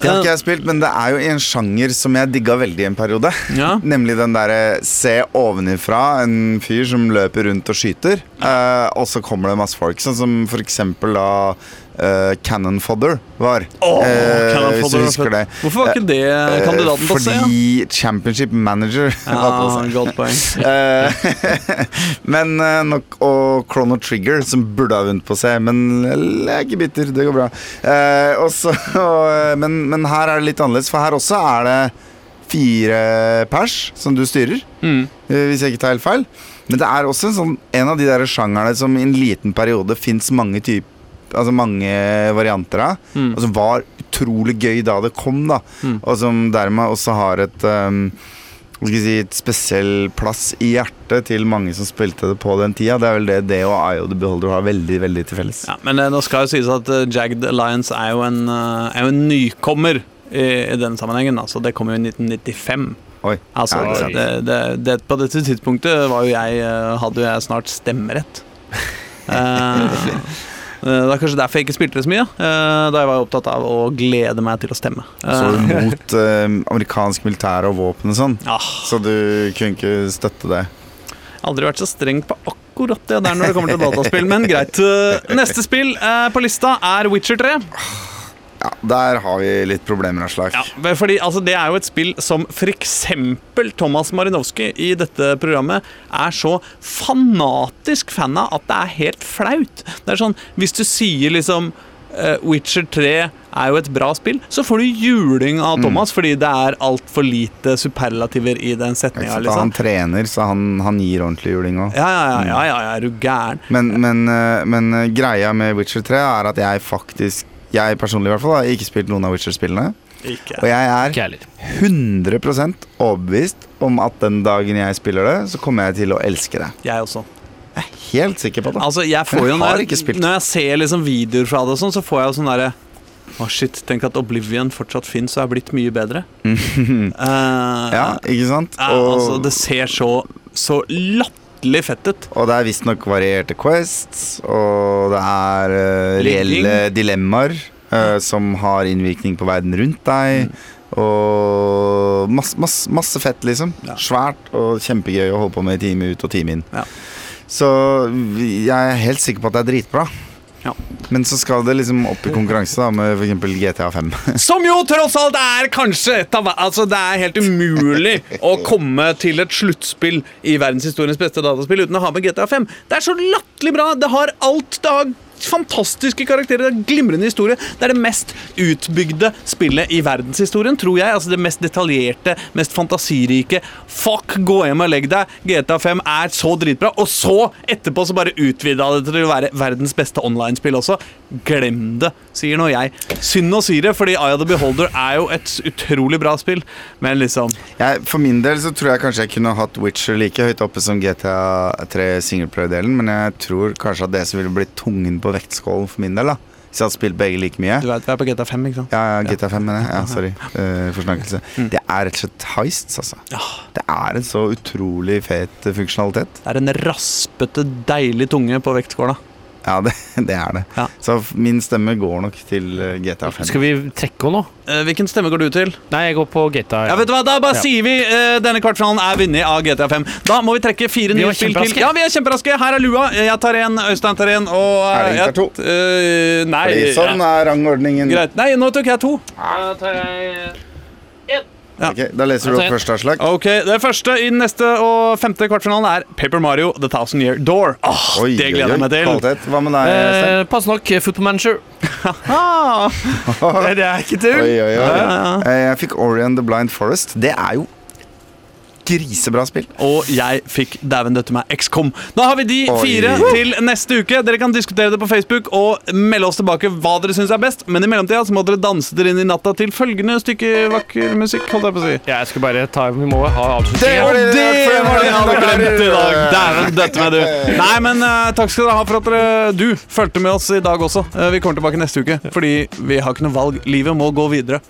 Det har ikke jeg spilt, men det er jo en sjanger som jeg digga veldig i en periode. Ja. [laughs] Nemlig den derre se ovenifra, en fyr som løper rundt og skyter, eh, og så kommer det masse folk. Sånn som for eksempel da eh, Cannon Fodder var. Oh, uh, hvis du husker det. Hvorfor var ikke det Eh, kandidaten på å se? Fordi Championship Manager [laughs] var Ja, C. godt poeng. [laughs] [laughs] Men nok, Og Chrono Trigger, som burde ha vunnet på seg, men jeg er ikke bitter. Det går bra. Eh, og og, men, men her er det litt annerledes, for her også er det fire pers som du styrer. Mm. Hvis jeg ikke tar helt feil. Men det er også en, sånn, en av de der sjangerne som i en liten periode fins mange typer Altså mange varianter av. Mm. Og som var utrolig gøy da det kom, da. Mm. Og som dermed også har et um, skal si, et spesiell plass i hjertet til mange som spilte det på den tida. Det er vel det det og I og the Beholder har veldig veldig til felles. Ja, men eh, nå skal jo sies at eh, Jagged Alliance er jo en, eh, er jo en nykommer i, i den sammenhengen. Altså, det kom jo i 1995. Oi. Altså, Ja, det, det, det, på dette tidspunktet var jo jeg, hadde jo jeg snart stemmerett. [laughs] Eh, det er kanskje derfor jeg ikke spilte det så mye. eh, da jeg var opptatt av å glede meg til å stemme. Så Eh, du mot eh, amerikansk militær og våpen og sånn. Ja. Så du kunne ikke støtte det. aldri vært så streng på akkurat det der når det kommer til dataspill, men greit. Eh, Neste spill eh, på lista er Witcher 3. Ja, Der har vi litt problemer av slag. Ja, fordi altså, Det er jo et spill som f.eks. Thomas Marinowski i dette programmet er så fanatisk fan av at det er helt flaut. Det er sånn, Hvis du sier liksom eh, Witcher 3 er jo et bra spill, så får du juling av Thomas fordi det er altfor lite superlativer i den setninga. Liksom. Han trener, så han, han gir ordentlig juling òg. Ja, ja, ja, ja, ja, ja, er du gæren? Men, men, eh, men eh, greia med Witcher 3 er at jeg faktisk Jeg personlig i hvert fall har ikke spilt noen av Witcher-spillene. Og jeg er Ikke jeg heller. 100% overbevist om at den dagen jeg spiller det, så kommer jeg til å elske det. Jeg også. Helt sikker på det. Altså, jeg får jo Jeg har når, ikke spilt. når jeg ser liksom videoer fra det, og sånn, så får jeg jo sånn derre Å, shit, tenk at Oblivion fortsatt fins og er blitt mye bedre. [laughs] Eh, Ja, ikke sant? ja, altså, det ser så, så latterlig fett ut. Og det er visstnok varierte quests, og det er Ligging. reelle dilemmaer uh, som har innvirkning på verden rundt deg. Og masse, masse, masse fett, liksom. Ja. Svært og kjempegøy å holde på med time ut og time inn. Ja. Så jeg er helt sikker på at det er dritbra. Ja. Men så skal det liksom opp i konkurranse da med f.eks. GTA 5. Som jo tross alt er kanskje et av Altså, det er helt umulig å komme til et sluttspill i verdenshistoriens beste dataspill uten å ha med GTA 5. Det er så latterlig bra! Det har alt. Det har fantastiske karakterer, det er glimrende historie. Det er det mest utbygde spillet i verdenshistorien, tror jeg. Altså Det mest detaljerte, mest fantasirike. Fuck, gå hjem og legg deg. GTA 5 er så dritbra. Og så, etterpå, så bare utvida det til å være verdens beste online-spill også. Glem det, sier nå jeg. Synd å si det, fordi Eye of the Beholder er jo et utrolig bra spill, men liksom Jeg, for min del så tror jeg kanskje jeg kunne hatt Witcher like høyt oppe som GTA 3 singleplayer-delen, men jeg tror kanskje at det som ville blitt tungen på vektskålen for min del, da. Hvis jeg hadde spilt begge like mye. Du vet vi er på GTA 5, ikke sant? Ja, ja, GTA 5, mener jeg. Ja, sorry. Uh, forsnakkelse. Mm. Det er rett og slett heists, altså. Det er en så utrolig fet eh, funksjonalitet. Det er en raspete, deilig tunge på vektskåla. Ja, det, det er det. Ja. Så min stemme går nok til eh, GTA 5. Skal vi trekke henne nå? Eh, hvilken stemme går du til? Nei, jeg går på GTA. Ja, vet du hva, Da bare Ja. sier vi eh, denne kvartfinalen er vunnet av GTA 5. Da må vi trekke fire nye spill til. Ja, vi er kjemperaske. Her er lua. Jeg tar en, Øystein tar en, og eh, Erling tar jeg- to. eh, nei, Fordi sånn er rangordningen. greit. Nei, nå tok jeg to. Da tar jeg Ja. Ok, Da leser du Altså, opp første avslag. Ok, Det første i den neste og femte kvartfinalen er Paper Mario The Thousand Year Door. Åh, Oi, det gleder oi, jeg meg til. Kvalitet. Hva med deg, Stein? eh, Pass nok, Football Manager. [laughs] Ah, det er ikke tull. Oi, oi, oi. Ja, ja, ja. Eh, Jeg fikk Ori and the Blind Forest. Det er jo grisebra spill. Og jeg fikk Dæven døtte meg XCOM. Da har vi de Oi. fire til neste uke. Dere kan diskutere det på Facebook og melde oss tilbake hva dere syns er best. Men i mellomtida så må dere danse dere inn i natta til følgende stykke vakker musikk. Holdt jeg på å si. Ja, jeg skulle bare ta Vi må ha avslutning. Det var det- Det var det jeg hadde glemt i dag. Dæven døtte meg, du. Nei, men uh, takk skal dere ha for at dere, du fulgte med oss i dag også. Uh, vi kommer tilbake neste uke, fordi vi har ikke noe valg. Livet må gå videre.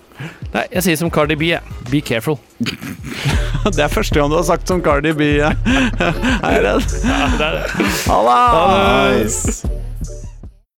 Nei, jeg sier som Cardi B. jeg. Be careful. [laughs] Det er første gang du har sagt som Cardi B. Jeg [laughs] er redd. Ja, det er det. Halla! Ha det. Nice.